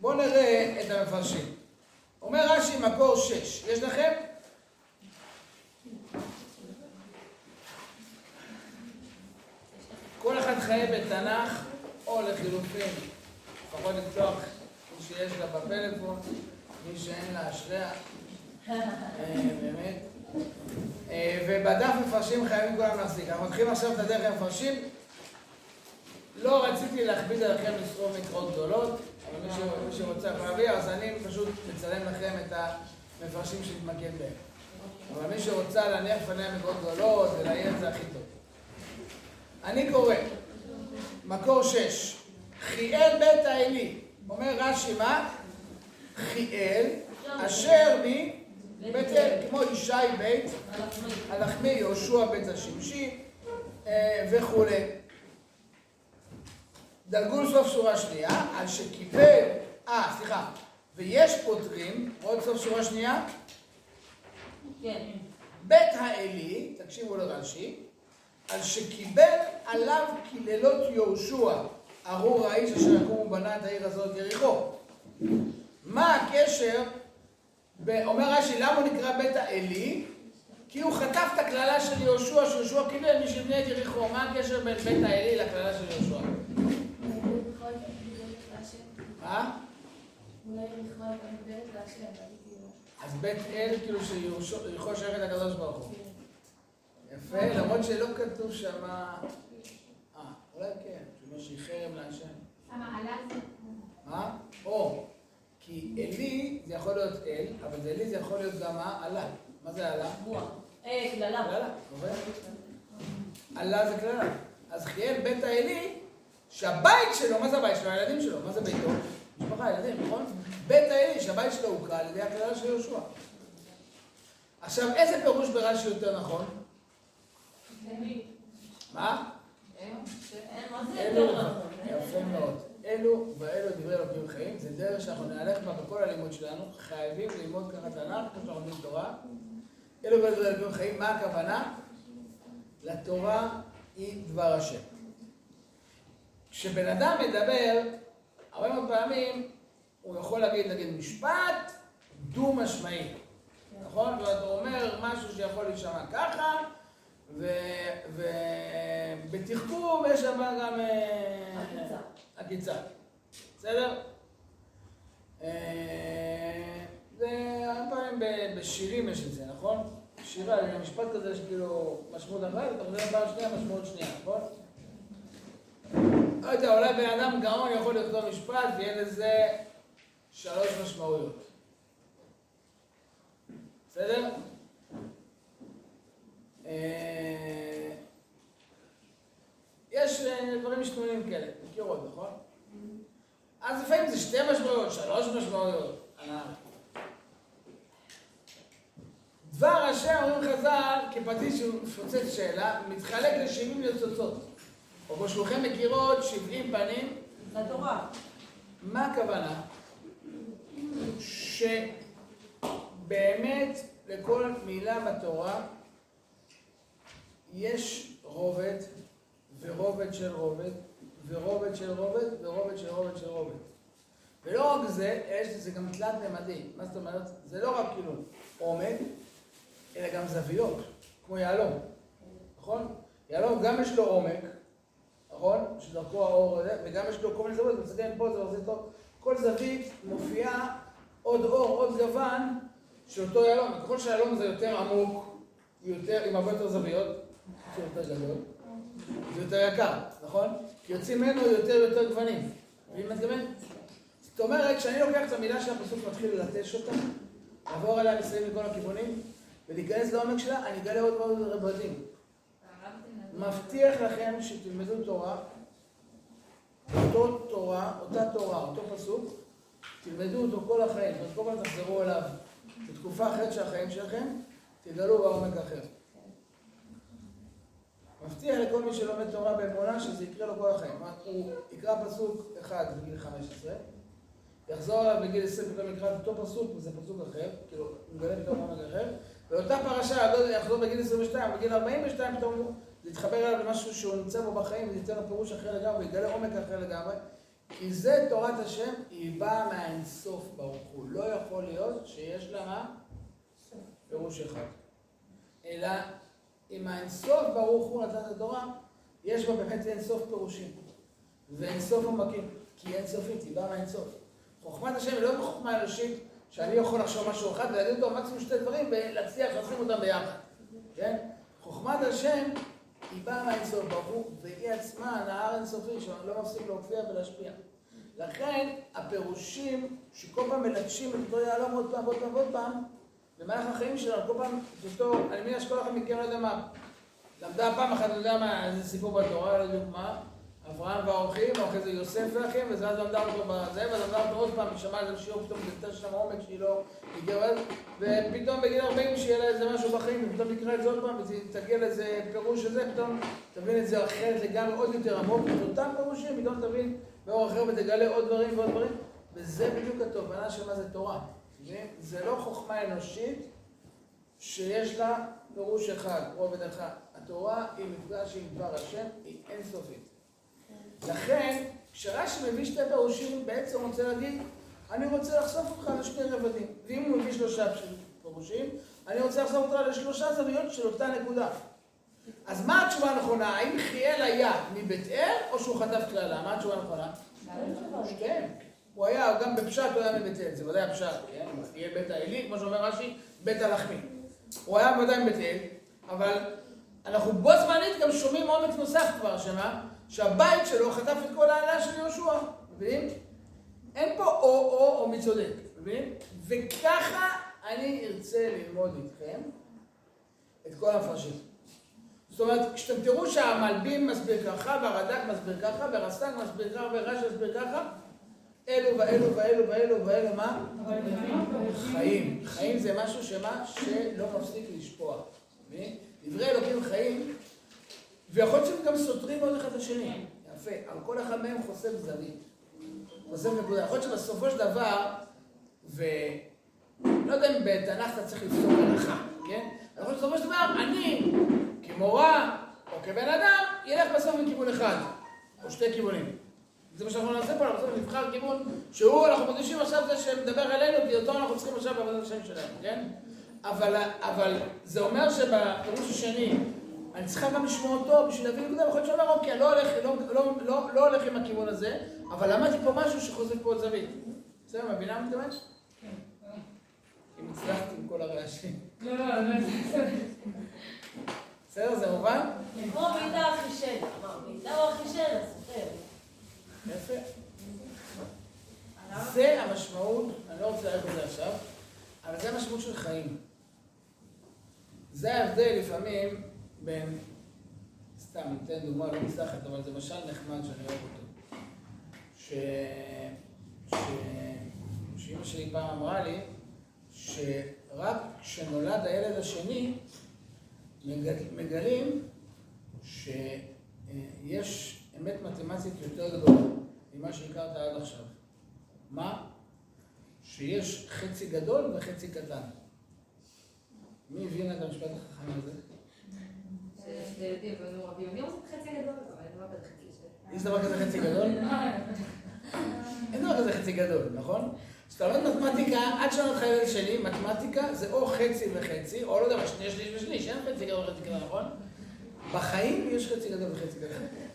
בואו נראה את המפרשים. אומר רש"י מקור שש, יש לכם? כל אחד חיה בתנ"ך, או לחילופין, לפחות לפתוח מי שיש לה בפלאפון, מי שאין לה אשריה, (laughs) אה, באמת. אה, ובדף מפרשים חייבים כולם להחזיק. אנחנו מתחילים עכשיו את הדרך המפרשים. לא רציתי להכביד עליכם לסרוב מקרות גדולות, אבל מי שרוצה יכול להביא, אז אני פשוט מצלם לכם את המפרשים שנתמקד בהם. אבל מי שרוצה להניח לפניה מקרות גדולות ולעיין את זה הכי טוב. אני קורא, מקור שש, חיאל בית האלי, אומר רש"י מה? חיאל, אשר מבית אל, כמו ישי בית הלחמי, יהושע בית השמשי אה, וכולי. דרגו לסוף שורה שנייה, על שקיבל, אה, סליחה, ויש פותרים, עוד סוף שורה שנייה, כן. בית האלי, תקשיבו לרש"י, על שקיבל עליו קללות יהושע, ארור האיש אשר יקום ובנה את העיר הזאת יריחו. מה הקשר, ב- אומר רש"י, למה הוא נקרא בית האלי? כי הוא חטף את הקללה של יהושע, שיהושע קיבל מי שיבנה את יריחו. מה הקשר בין בית האלי לקללה של יהושע? מה? את כאילו. אז בית אל, כאילו שיריחו שייכת לקדוש ברוך הוא. יפה, למרות שלא כתוב שם... אה, אולי כן, שאומר שהיא חרם להשם. המעלה זה... מה? או, כי אלי זה יכול להיות אל, אבל זה אלי זה יכול להיות גם מה? עלה. מה זה עלה? בוע. אה, קללה. קללה? עלה זה קללה. אז חיאל בית האלי, שהבית שלו, מה זה הבית שלו? הילדים שלו, מה זה ביתו? משפחה, ילדים, נכון? בית האלי, שהבית שלו הוקרא על ידי הקללה של יהושע. עכשיו, איזה פירוש ברש"י יותר נכון? מה? אלו, נכון? יפה מאוד. אלו ואלו דברי אלוקים חיים, זה דרך שאנחנו נהלך בה בכל הלימוד שלנו, חייבים ללמוד ככה תנ"ך, כמו שאנחנו לומדים תורה. אלו ואלו דברי אלוקים חיים, מה הכוונה? לתורה היא דבר השם. כשבן אדם מדבר, הרבה מאוד פעמים הוא יכול להגיד, נגיד, משפט דו-משמעי, נכון? ואתה אומר משהו שיכול להישמע ככה, ובתחכום יש שם גם... אה, עקיצה. עקיצה. בסדר? אה, זה הרבה פעמים בשירים יש את זה, נכון? שירה, זה משפט כזה שכאילו משמעות אחת, אתה חוזר פעם שנייה, משמעות שנייה, נכון? לא יודע, אולי בן אדם גאון יכול לכתוב משפט ויהיה לזה שלוש משמעויות. בסדר? אה, יש אה, דברים משתנים כאלה, מכירות, נכון? אז לפעמים זה שתי משמעויות, שלוש משמעויות. אה. דבר השם, אומרים חז"ל, כפטיש שפוצץ שאלה, מתחלק ל-70 ניצוצות. או כמו שכולכם מכירות, 70 פנים. זה התורה. מה הכוונה? שבאמת לכל מילה בתורה יש רובד, ורובד של רובד, ורובד של רובד, ורובד של רובד של רובד. ולא רק זה, יש לזה גם תלת ממדי. מה זאת אומרת? זה לא רק כאילו עומק, אלא גם זוויות, כמו יהלום, נכון? יהלום גם יש לו עומק, נכון? שדרכו האור הזה, וגם יש לו כל מיני זוויות, מסתכל פה זה עושה טוב. כל זווית מופיעה עוד אור, עוד גוון של אותו יהלום. ככל שהיהלום זה יותר עמוק, יותר, עם הרבה יותר זוויות, זה יותר גדול, זה יותר יקר, נכון? כי יוצאים ממנו יותר ויותר גוונים. מבין מה מתכוון? זאת אומרת, כשאני לוקח את המילה של הפסוק ומתחיל ללטש אותה, לעבור עליה מסביב מכל הכיוונים, ולהיכנס לעומק שלה, אני אגלה עוד מאוד רבדים. מבטיח לכם שתלמדו תורה, אותו תורה, אותה תורה, אותו פסוק, תלמדו אותו כל החיים, אז כל פעם תחזרו אליו בתקופה אחרת של החיים שלכם, תגלו בעומק אחר. מבטיח לכל מי שלומד תורה באמונה שזה יקרה לו כל החיים. הוא יקרא פסוק אחד בגיל 15, יחזור אליו בגיל 20 פתאום יקרא את אותו פסוק, וזה פסוק אחר, כאילו, הוא מגלה פתאום עומק אחר, ואותה פרשה יחזור בגיל 22, בגיל 42 פתאום זה יתחבר אליו למשהו שהוא נמצא בו בחיים, וזה ייתן לו פירוש אחר לגמרי, ויגלה עומק אחר לגמרי. כי זה תורת השם, היא באה מהאינסוף ברוך הוא. לא יכול להיות שיש לה מה? פירוש אחד. אלא אם האינסוף ברוך הוא נתן את התורה, יש בה באמת אינסוף פירושים. ואינסוף עומקים, כי אינסופית, היא באה מהאינסוף. חוכמת השם היא לא חוכמה אנושית, שאני יכול לחשוב משהו אחד ולהגיד אותו מקסימום שתי דברים ולהצליח לשים אותם ביחד. כן? חוכמת השם היא באה מהאינסוף ברוך הוא, והיא עצמה נהר אינסופי שלא מפסיק להופיע ולהשפיע. לכן הפירושים שכל פעם מלטשים את אותו יהלום עוד פעם ועוד פעם ועוד פעם, במהלך החיים שלנו, כל פעם, את אותו, אני מניח שכל אחד מכם לא יודע מה, למדה פעם אחת, אני יודע מה, איזה סיפור בתורה, לא יודע מה, אברהם והאורחים, ואחרי זה יוסף ואחים, ואז למדה אותו בזה, ואז למדה אותו עוד פעם, שמעה איזה שיעור, פתאום זה שם עומק שהיא לא הגיעה, ופתאום בגיל 40 שיהיה לה איזה משהו בחיים, ופתאום נקרא את זה עוד פעם, ותגיע לאיזה פירוש הזה, פתאום תבין את זה אחרת לגמרי, עוד יותר עמוק, את אותם פירושים, פתאום תבין באור אחר ותגלה עוד דברים ועוד דברים, וזה בדיוק התובנה של מה זה תורה. זה לא חוכמה אנושית שיש לה פירוש אחד, רובד אחד. התורה היא מפגש עם דבר השם, היא אינסופית. לכן, כשרש"י מביא שתי פירושים, בעצם רוצה להגיד, אני רוצה לחשוף אותך לשני רבדים. ואם הוא מביא שלושה פירושים, אני רוצה לחשוף אותך לשלושה זוויות של אותה נקודה. אז מה התשובה הנכונה? האם חיאל היה מבית אל, או שהוא חטף קללה? מה התשובה הנכונה? שתיהם. הוא היה, גם בפשט הוא היה מבית אל, זה ודאי הפשט, כן? יהיה בית האלי, כמו שאומר רש"י, בית הלחמי. הוא היה ודאי מבית אל, אבל אנחנו בו זמנית גם שומעים עומק נוסף כבר, שמה? שהבית שלו חטף את כל העלה של יהושע, מבינים? אין פה או-או או מי צודק, מבינים? וככה אני ארצה ללמוד איתכם את כל המפרשים. זאת אומרת, כשאתם תראו שהמלבים מסביר ככה, והרד"ק מסביר ככה, והרס"ג מסביר ככה, ורש"י מסביר ככה, אלו ואלו ואלו ואלו ואלו מה? חיים. חיים זה משהו שמה? שלא מפסיק לשפוע. דברי אלוקים חיים, ויכול להיות שהם גם סותרים עוד אחד את השני. יפה. אבל כל אחד מהם חושף זווית. חושף נקודה. יכול להיות שבסופו של דבר, ולא יודע אם בתנ"ך אתה צריך לפסוק הלכה, כן? יכול להיות שבסופו של דבר, אני, כמורה, או כבן אדם, ילך בסוף מכיוון אחד, או שתי כיוונים. זה מה שאנחנו נעשה פה, אנחנו צריכים לבחר כיוון שהוא, אנחנו מרגישים עכשיו זה שמדבר אלינו, כי אותו אנחנו צריכים עכשיו בעבודת השם שלנו, כן? אבל, אבל זה אומר שבפירוש השני, אני צריכה גם לשמוע אותו בשביל להבין נקודה, יכול להיות שאומר, אוקיי, לא הולך, לא, לא, לא, לא הולך עם הכיוון הזה, אבל למדתי פה משהו שחוזר פה עוד זווית. בסדר, מבינה מה מתכוון? כן. אם הצלחתי עם כל הרעשים. לא, לא, לא. בסדר, זה מובן? כמו מידע החישן, אמר, מידע הוא החישן, הסופר. יפה. זה המשמעות, אני לא רוצה להגיד את זה עכשיו, אבל זה המשמעות של חיים. זה ההבדל לפעמים בין, סתם, ניתן דוגמה לא מסתחת, אבל זה משל נחמד שאני אוהב אותו. ש... ש... שאימא שלי פעם אמרה לי, שרק כשנולד הילד השני, מגל- מגלים שיש אמת מתמטית יותר גדולה ממה שהכרת עד עכשיו. מה? שיש חצי גדול וחצי קטן. מי הבין את המשפט החכם הזה? גדול. יש דבר כזה חצי גדול? אין דבר כזה חצי גדול, נכון? כשאתה לומד מתמטיקה, עד שנות חיי שלי, מתמטיקה זה או חצי וחצי, או לא יודע מה, שני שליש ושליש, אין חצי גדול וחצי קטן, נכון? בחיים יש חצי גדול וחצי קטן.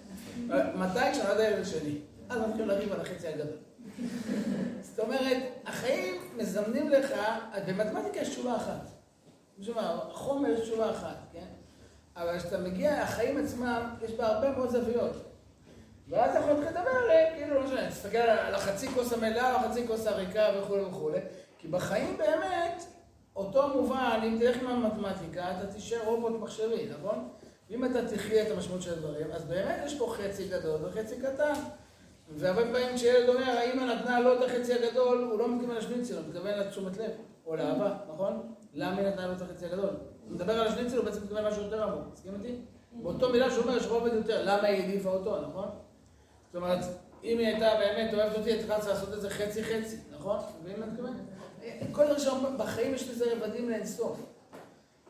מתי? כשנולד הילד שלי. אז מתחילים לריב על החצי הגדול. זאת אומרת, החיים מזמנים לך, במתמטיקה יש תשובה אחת. חומר יש תשובה אחת, כן? אבל כשאתה מגיע, החיים עצמם, יש בה הרבה מאוד זוויות. ואז יכול להתחיל לדבר, אה, כאילו, לא משנה, תסתכל על החצי כוס המלאה או החצי כוס הריקה וכולי וכולי. כי בחיים באמת, אותו מובן, אם תלך עם המתמטיקה, אתה תישאר רובוט מחשבי, נכון? ואם אתה תחיה את המשמעות של הדברים, אז באמת יש פה חצי גדול וחצי קטן. והרבה פעמים כשילד אומר, האמא נתנה לו את החצי הגדול, הוא לא מתכוון לשניצל, הוא מתכוון לתשומת לב, או לאהבה, נכון? למה היא נתנה לו את החצי הגדול? הוא מדבר על השניצל, הוא בעצם מתכוון משהו יותר עמוק, מסכים איתי? באותו מילה שהוא אומר, יש רובד יותר, למה היא העדיפה אותו, נכון? זאת אומרת, אם היא הייתה באמת אוהבת אותי, הייתה צריכה לעשות את זה חצי-חצי, נכון? מבין מה מתכוון? כל דבר שאומר, בחיים יש לזה רבדים לאינסוף.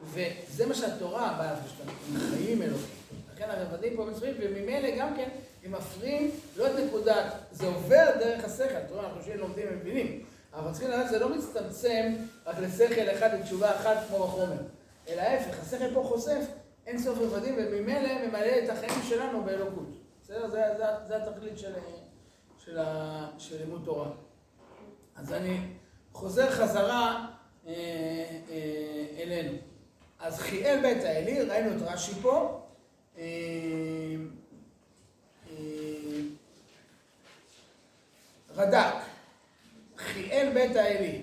וזה מה שהתורה באה עם חיים אלוקים. לכן הרבדים פה מצויים, וממילא גם כן, הם מפריעים לא את נקודת, זה עובר דרך השכל, אתה רואה, אנחנו שלומדים ומבינים. אבל צריכים לדעת שזה לא מצטמצם רק לשכל אחד לתשובה אחת כמו בחומר. אלא ההפך, השכל פה חושף אין סוף רבדים, וממילא ממלא את החיים שלנו באלוקות. בסדר? זה, זה, זה התכלית של, של, של לימוד תורה. אז אני חוזר חזרה אה, אה, אלינו. אז חיאל בית האלי, ראינו את רש"י פה. אה, אה, רד"ק, חיאל בית האלי.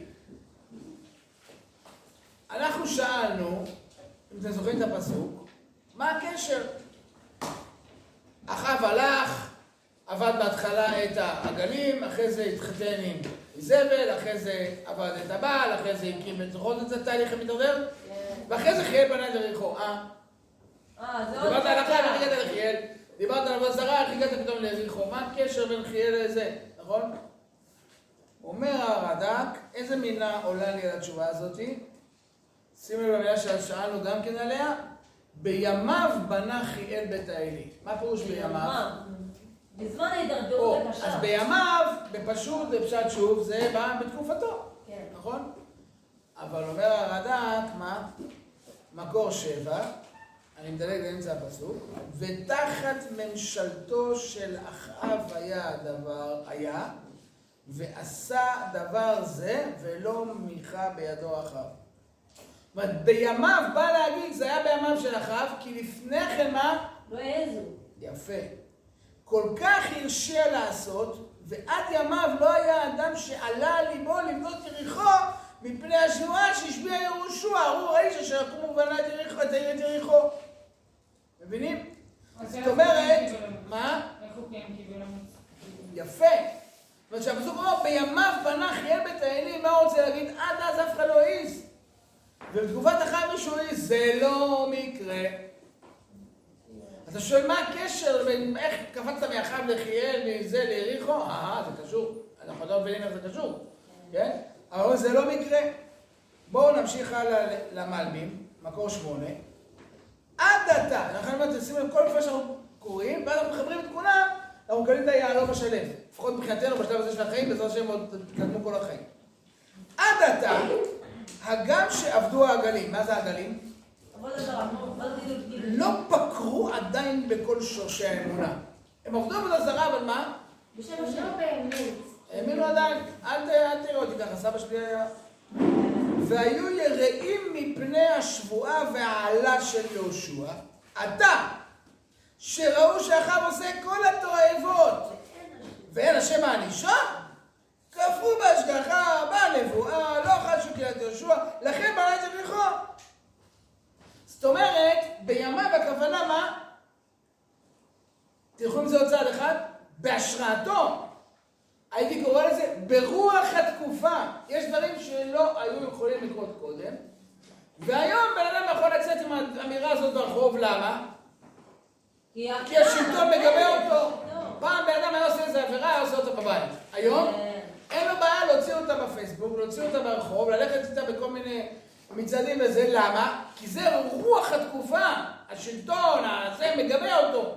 אנחנו שאלנו, אם אתם זוכרים את הפסוק, מה הקשר? אחאב הלך, עבד בהתחלה את העגלים, אחרי זה התחתן עם איזבל, אחרי זה עבד את הבעל, אחרי זה הקים את זוכרות את זה תהליך המתעורר, ואחרי זה חיאל בנה את יריחו. אה? אה, זה עוד דיברת על אחאב, קטן. איך הגעת לחיאל? דיברת על עבודה זרה, איך הגעת פתאום ליריחו? מה הקשר בין חיאל לזה, נכון? אומר הרד"ק, איזה מילה עולה לי על התשובה הזאתי? שימו לב למילה ששאלנו גם כן עליה, בימיו בנה חיאל בית האלי. מה פירוש בימיו? בזמן ההידרדרות הקשה. אז בימיו, בפשוט, בפשט שוב, זה בא בתקופתו, כן. נכון? אבל אומר הרד"ק, מה? מקור שבע, אני מדלג באמצע הפסוק, ותחת ממשלתו של אחאב היה הדבר, היה, ועשה דבר זה, ולא מיכה בידו אחאב. זאת אומרת, בימיו, בא להגיד, זה היה בימיו של אחאב, כי לפני כן מה? לא העזו. יפה. כל כך הרשה לעשות, ועד ימיו לא היה אדם שעלה על ליבו לבנות יריחו מפני השבועה שהשביע יהושע, ארור האיש אשר יקום ובנה את יריחו, את העיר את יריחו. מבינים? זאת אומרת, מה? הוא כן? יפה. זאת שהפסוק אומר, בימיו בנה חיאל בית האלי, מה הוא רוצה להגיד? עד אז אף אחד לא העז. ובתקופת אחר מישהו העז, זה לא מקרה. אז אתה שואל, מה הקשר בין איך קפצת מאחד לחיאל, מזה ליריחו? אה, זה קשור. אנחנו לא מבינים איך זה קשור, כן? אבל זה לא מקרה. בואו נמשיך הלאה למלבים, מקור שמונה. עד עתה, לכן אני אומר, תשימו לב, כל פעם שאנחנו קוראים, ואז אנחנו מחברים את כולם, אנחנו מקבלים את היהלום השלם. לפחות מבחינתנו, בשלב הזה של החיים, בעזרת השם עוד תתקדמו כל החיים. עד עתה, הגם שעבדו העגלים, מה זה העגלים? מה? לא פקרו עדיין בכל שורשי האמונה. הם עבדו עבודה זרה, אבל מה? בשם לא השם. באמת. האמינו עדיין. אל תראו אותי ככה, סבא שלי היה... והיו יראים מפני השבועה והעלה של יהושע. עתה, שראו שאחאב עושה כל התועבות, ואין השם מענישו, כפרו בהשגחה, בנבואה, לא חשו קהילת יהושע, לכן בנה את יריחו. זאת אומרת, בימיו הכוונה מה? תלכו עם זה עוד צעד אחד, בהשראתו. הייתי קורא לזה ברוח התקופה. יש דברים שלא היו יכולים לקרות קודם, והיום בן אדם יכול לצאת עם האמירה הזאת ברחוב, למה? כי השלטון מגבה אותו. לא. פעם בן אדם היה עושה איזה עבירה, היה עושה אותה בבית. היום? כן. אין לו בעיה להוציא אותה בפייסבוק, להוציא אותה ברחוב, ללכת איתה בכל מיני מצעדים וזה, למה? כי זה רוח התקופה, השלטון, הזה מגבה אותו.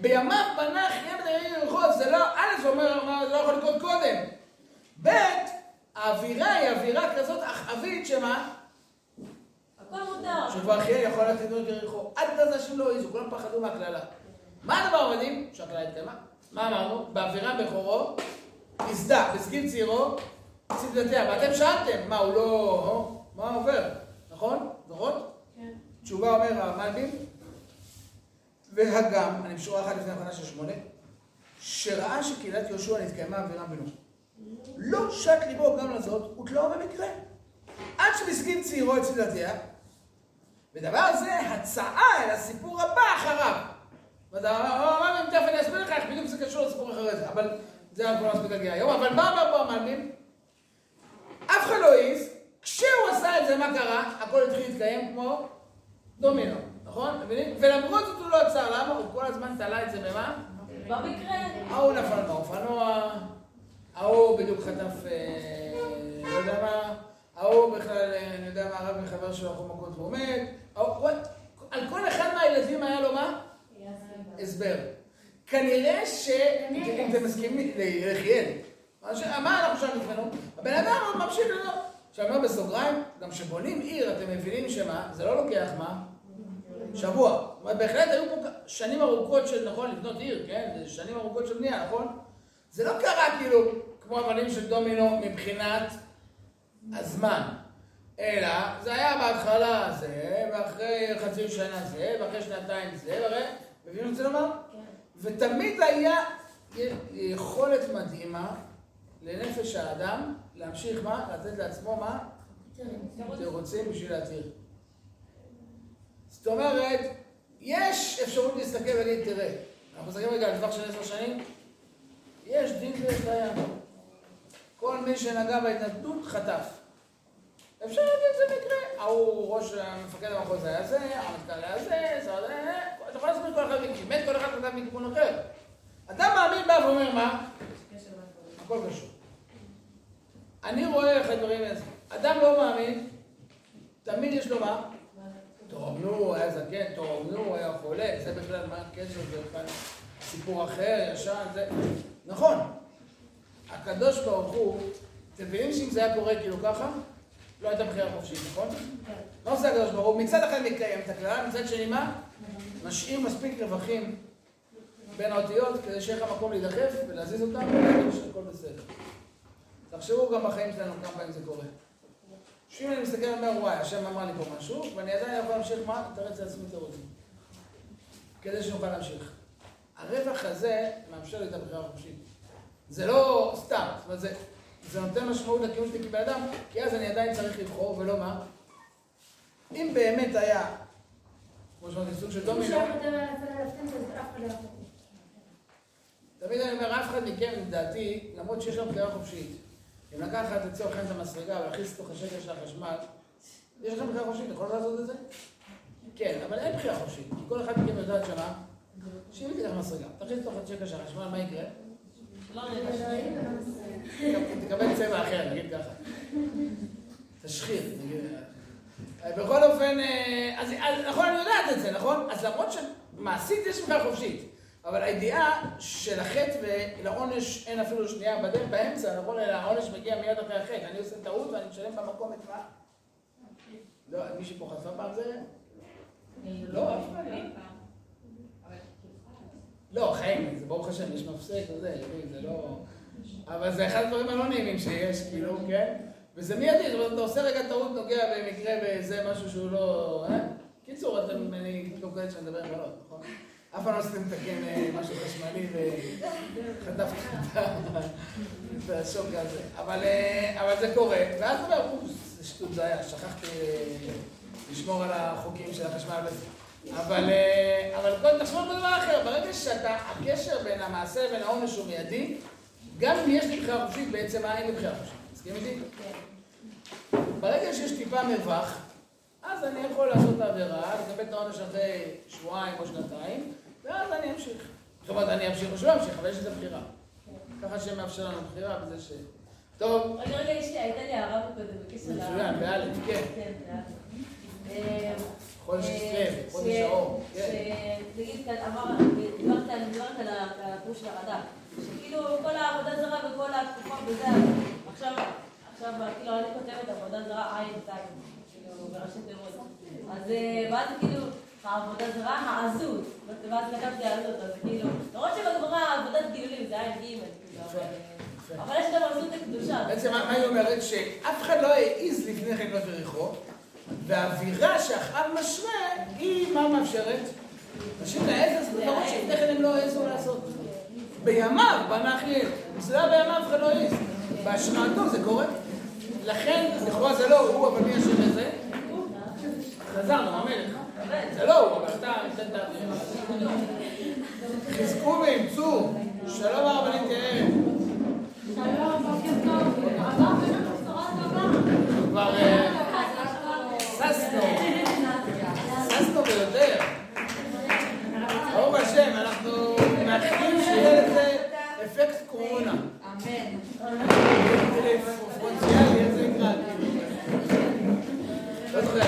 בימיו בנה חיה בדיירים לרחוב, זה לא, א', זה אומר, זה לא יכול לקרות קודם. ב', האווירה היא אווירה כזאת אחאבית, שמה? הכל מותר. שכבר חיה יכול ללכת לדון יריחו. עד אז אנשים לא העזו, כולם פחדו מהקללה. מה הדבר המדהים? שהקללה התקיימה. מה אמרנו? באווירה בכורו, נסדה, בסגיל צעירו, צדדתיה. ואתם שאלתם, מה, הוא לא... מה עובר? נכון? זוכרות? כן. תשובה אומר המלבים, והגם, אני בשורה אחת לפני הכנה של שמונה, שראה שקהילת יהושע נתקיימה אווירה בנו. לא שט ליבו גם לזאת, ותלאו במקרה. עד שבסגים צעירו את צדדתיה, ודבר זה הצעה אל הסיפור הבא אחריו. ואתה אומר, מה אם תכף אני אסביר לך איך בדיוק זה קשור לסיפור אחרי זה, אבל זה אנחנו לא נספיק להגיע היום. אבל מה אמר פה המלבים? אף אחד לא העז, כשהוא עשה את זה, מה קרה? הכל התחיל להתקיים כמו דומינו, נכון? מבינים? ולמרות זאת הוא לא עצר, למה? הוא כל הזמן תלה את זה במה? במקרה. ההוא נפל באופנוע, ההוא בדיוק חטף, אה, לא יודע מה, ההוא בכלל, אה, אני יודע מה, רב מחבר שלו הלכו מכות והוא מת, ההוא- what? על כל אחד מהילדים היה לו מה? הסבר. כנראה ש... אם אתם מסכימים, ליחיאל. מה ש- מה אנחנו שם נתמנו? הבן אדם ממשיך לו. עכשיו, בסוגריים, גם כשבונים עיר, אתם מבינים שמה? זה לא לוקח מה? שבוע. זאת אומרת, בהחלט היו פה שנים ארוכות של, נכון, לבנות עיר, כן? זה שנים ארוכות של בנייה, נכון? זה לא קרה כאילו כמו אבנים של דומינו מבחינת הזמן, אלא זה היה בהתחלה זה, ואחרי חצי שנה זה, ואחרי שנתיים זה, והרי, מבינים אני רוצה לומר? כן. ותמיד היה יכולת מדהימה לנפש האדם להמשיך מה? לתת לעצמו מה? תירוצים בשביל להתיר. זאת אומרת, יש אפשרות להסתכל ולהגיד, תראה, אנחנו מסתכלים רגע על טווח של עשר שנים, יש דין ויש דיין. כל מי שנגע בהתנדבות חטף. אפשר להגיד זה מקרה. ההוא ראש המפקד המחוז היה זה, המתקל היה זה, זה היה זה, אתה יכול להסביר כל אחד מכם, באמת כל אחד כתב מכיוון אחר. אדם מאמין בא ואומר מה? הכל קשור. אני רואה איך הדברים האלה. אדם לא מאמין, תמיד יש לו מה? טוב, נו, הוא היה זקן, טוב, נו, הוא היה חולה, זה בכלל, מה הקשר, זה בכלל סיפור אחר, ישן, זה... נכון. הקדוש ברוך הוא, אתם מבינים שאם זה היה קורה כאילו ככה, לא הייתה בחירה חופשית, נכון? מה עושה הקדוש ברוך הוא? מצד אחד מקיים את הכלל, מצד שני מה? משאיר מספיק רווחים בין האותיות כדי שיהיה לך מקום להידחף ולהזיז אותם ולהגיד שהכל בסדר. תחשבו גם בחיים שלנו כמה פעמים זה קורה. שאם אני מסתכל ואומר, וואי, השם אמר לי פה משהו, ואני עדיין יכול להמשיך מה? לתרץ לעצמי תירוצים. כדי שנוכל להמשיך. הרווח הזה מאפשר לי את הבחירה החופשית. זה לא סתם, זאת אומרת, זה, זה נותן משמעות לקיום שלי כבן אדם, כי אז אני עדיין צריך לבחור, ולא מה? אם באמת היה, כמו שאמרתי, סוג של מי דומינו, לא. תמיד אני אומר, אף אחד מכם, לדעתי, למרות שיש לו בחירה חופשית, אם לקחת לצורך העניין את המסרגה ולהכניס לתוך השקל של החשמל, יש לכם בחירה חופשית, יכול לעשות את זה? כן, אבל אין בחירה חופשית, כי כל אחד מכם יודעת שמה, שאם תיקח מסרגה, תכניס לתוך השקל של החשמל, מה יקרה? לא. תקבל צבע אחר, נגיד ככה. תשחיר, נגיד. בכל אופן, אה, אז נכון, אני יודעת את זה, נכון? אז למרות שמעשית יש בחירה חופשית, אבל הידיעה של החטא ולעונש אין אפילו שנייה בדרך באמצע, נכון? אלא העונש מגיע מיד אחרי החטא. אני עושה טעות ואני משלם במקום את מה? לא, מישהו פה חטפה פעם זה? לא, אף אחד לא. לא, חיים, זה ברוך השם, יש מפסק וזה, זה לא... אבל זה אחד הדברים הלא נעימים שיש, כאילו, כן? וזה מיידי, זאת אומרת, אתה עושה רגע טעות, נוגע במקרה באיזה משהו שהוא לא... אה? קיצור, אתם, אני לא קולט שאני מדבר עם בנות, נכון? אף פעם לא עשיתם לתקן אה, משהו חשמלי וחטפתי את השוק הזה. אבל, אה, אבל זה קורה, ואז אתה אומר, אוף, זה שטות, זה היה, שכחתי אה, לשמור על החוקים של החשמל וזה. אבל, אבל קודם תחשבו על דבר אחר, ברגע שאתה, הקשר בין המעשה לבין העונש הוא מיידי, גם אם יש לי בחירה חופשית, בעצם מה אין לי בחירה חופשית. מסכים איתי? טיפה מרווח, אז אני יכול לעשות את העבירה, לקבל את העונש אחרי שבועיים או שנתיים, ואז אני אמשיך. זאת אומרת, אני אמשיך או שלא אמשיך, אבל יש לזה בחירה. ככה שמאפשר לנו בחירה בזה ש... טוב, רגע, רגע, יש לי, הייתה לי הערה קודם בקשר ל... מצוין, באלף, כן. כן, באלף. אה, חודש אה, כסלו, חודש האור, כן. נגיד, דיברת על הפירוש של הרד"ק, שכאילו כל העבודה זרה וכל התקופה וזה, עכשיו, עכשיו, כאילו, אני כותבת עבודה זרה עין כאילו, בראשי תיבות. אז אה, ואז כאילו, העבודה זרה, העזות, ואז כתבתי עזות, אז כאילו, למרות שבגמרא עבודת גילולים זה עין ג', כאילו, אבל, יש גם עזות הקדושה. בעצם מה היא אומרת? שאף אחד לא העז לפני כן להיות בריחו, והאווירה שאחאב משרה, היא מה מאפשרת? אנשים להעז לעשות דברים שלפני כן הם לא העזו לעשות. בימיו בנה אחיאל. זה לא היה בימיו, אף אחד לא העז. בהשראתו זה קורה. לכן, לכאורה זה לא הוא, אבל מי אשם אלעזר, נו, המלך. זה לא הוא, אבל אתה ניתן את ה... חזקו ואימצו, שלום הרבנית יעל. שלום, בוקר טוב. עברנו בשורה טובה. כבר אה, ששנו. ששנו ביותר. ברוך השם, אנחנו מאחלים שיהיה לזה אפקט קורונה. אמן. פרופונציאלי, איך זה נקרא? לא זוכר.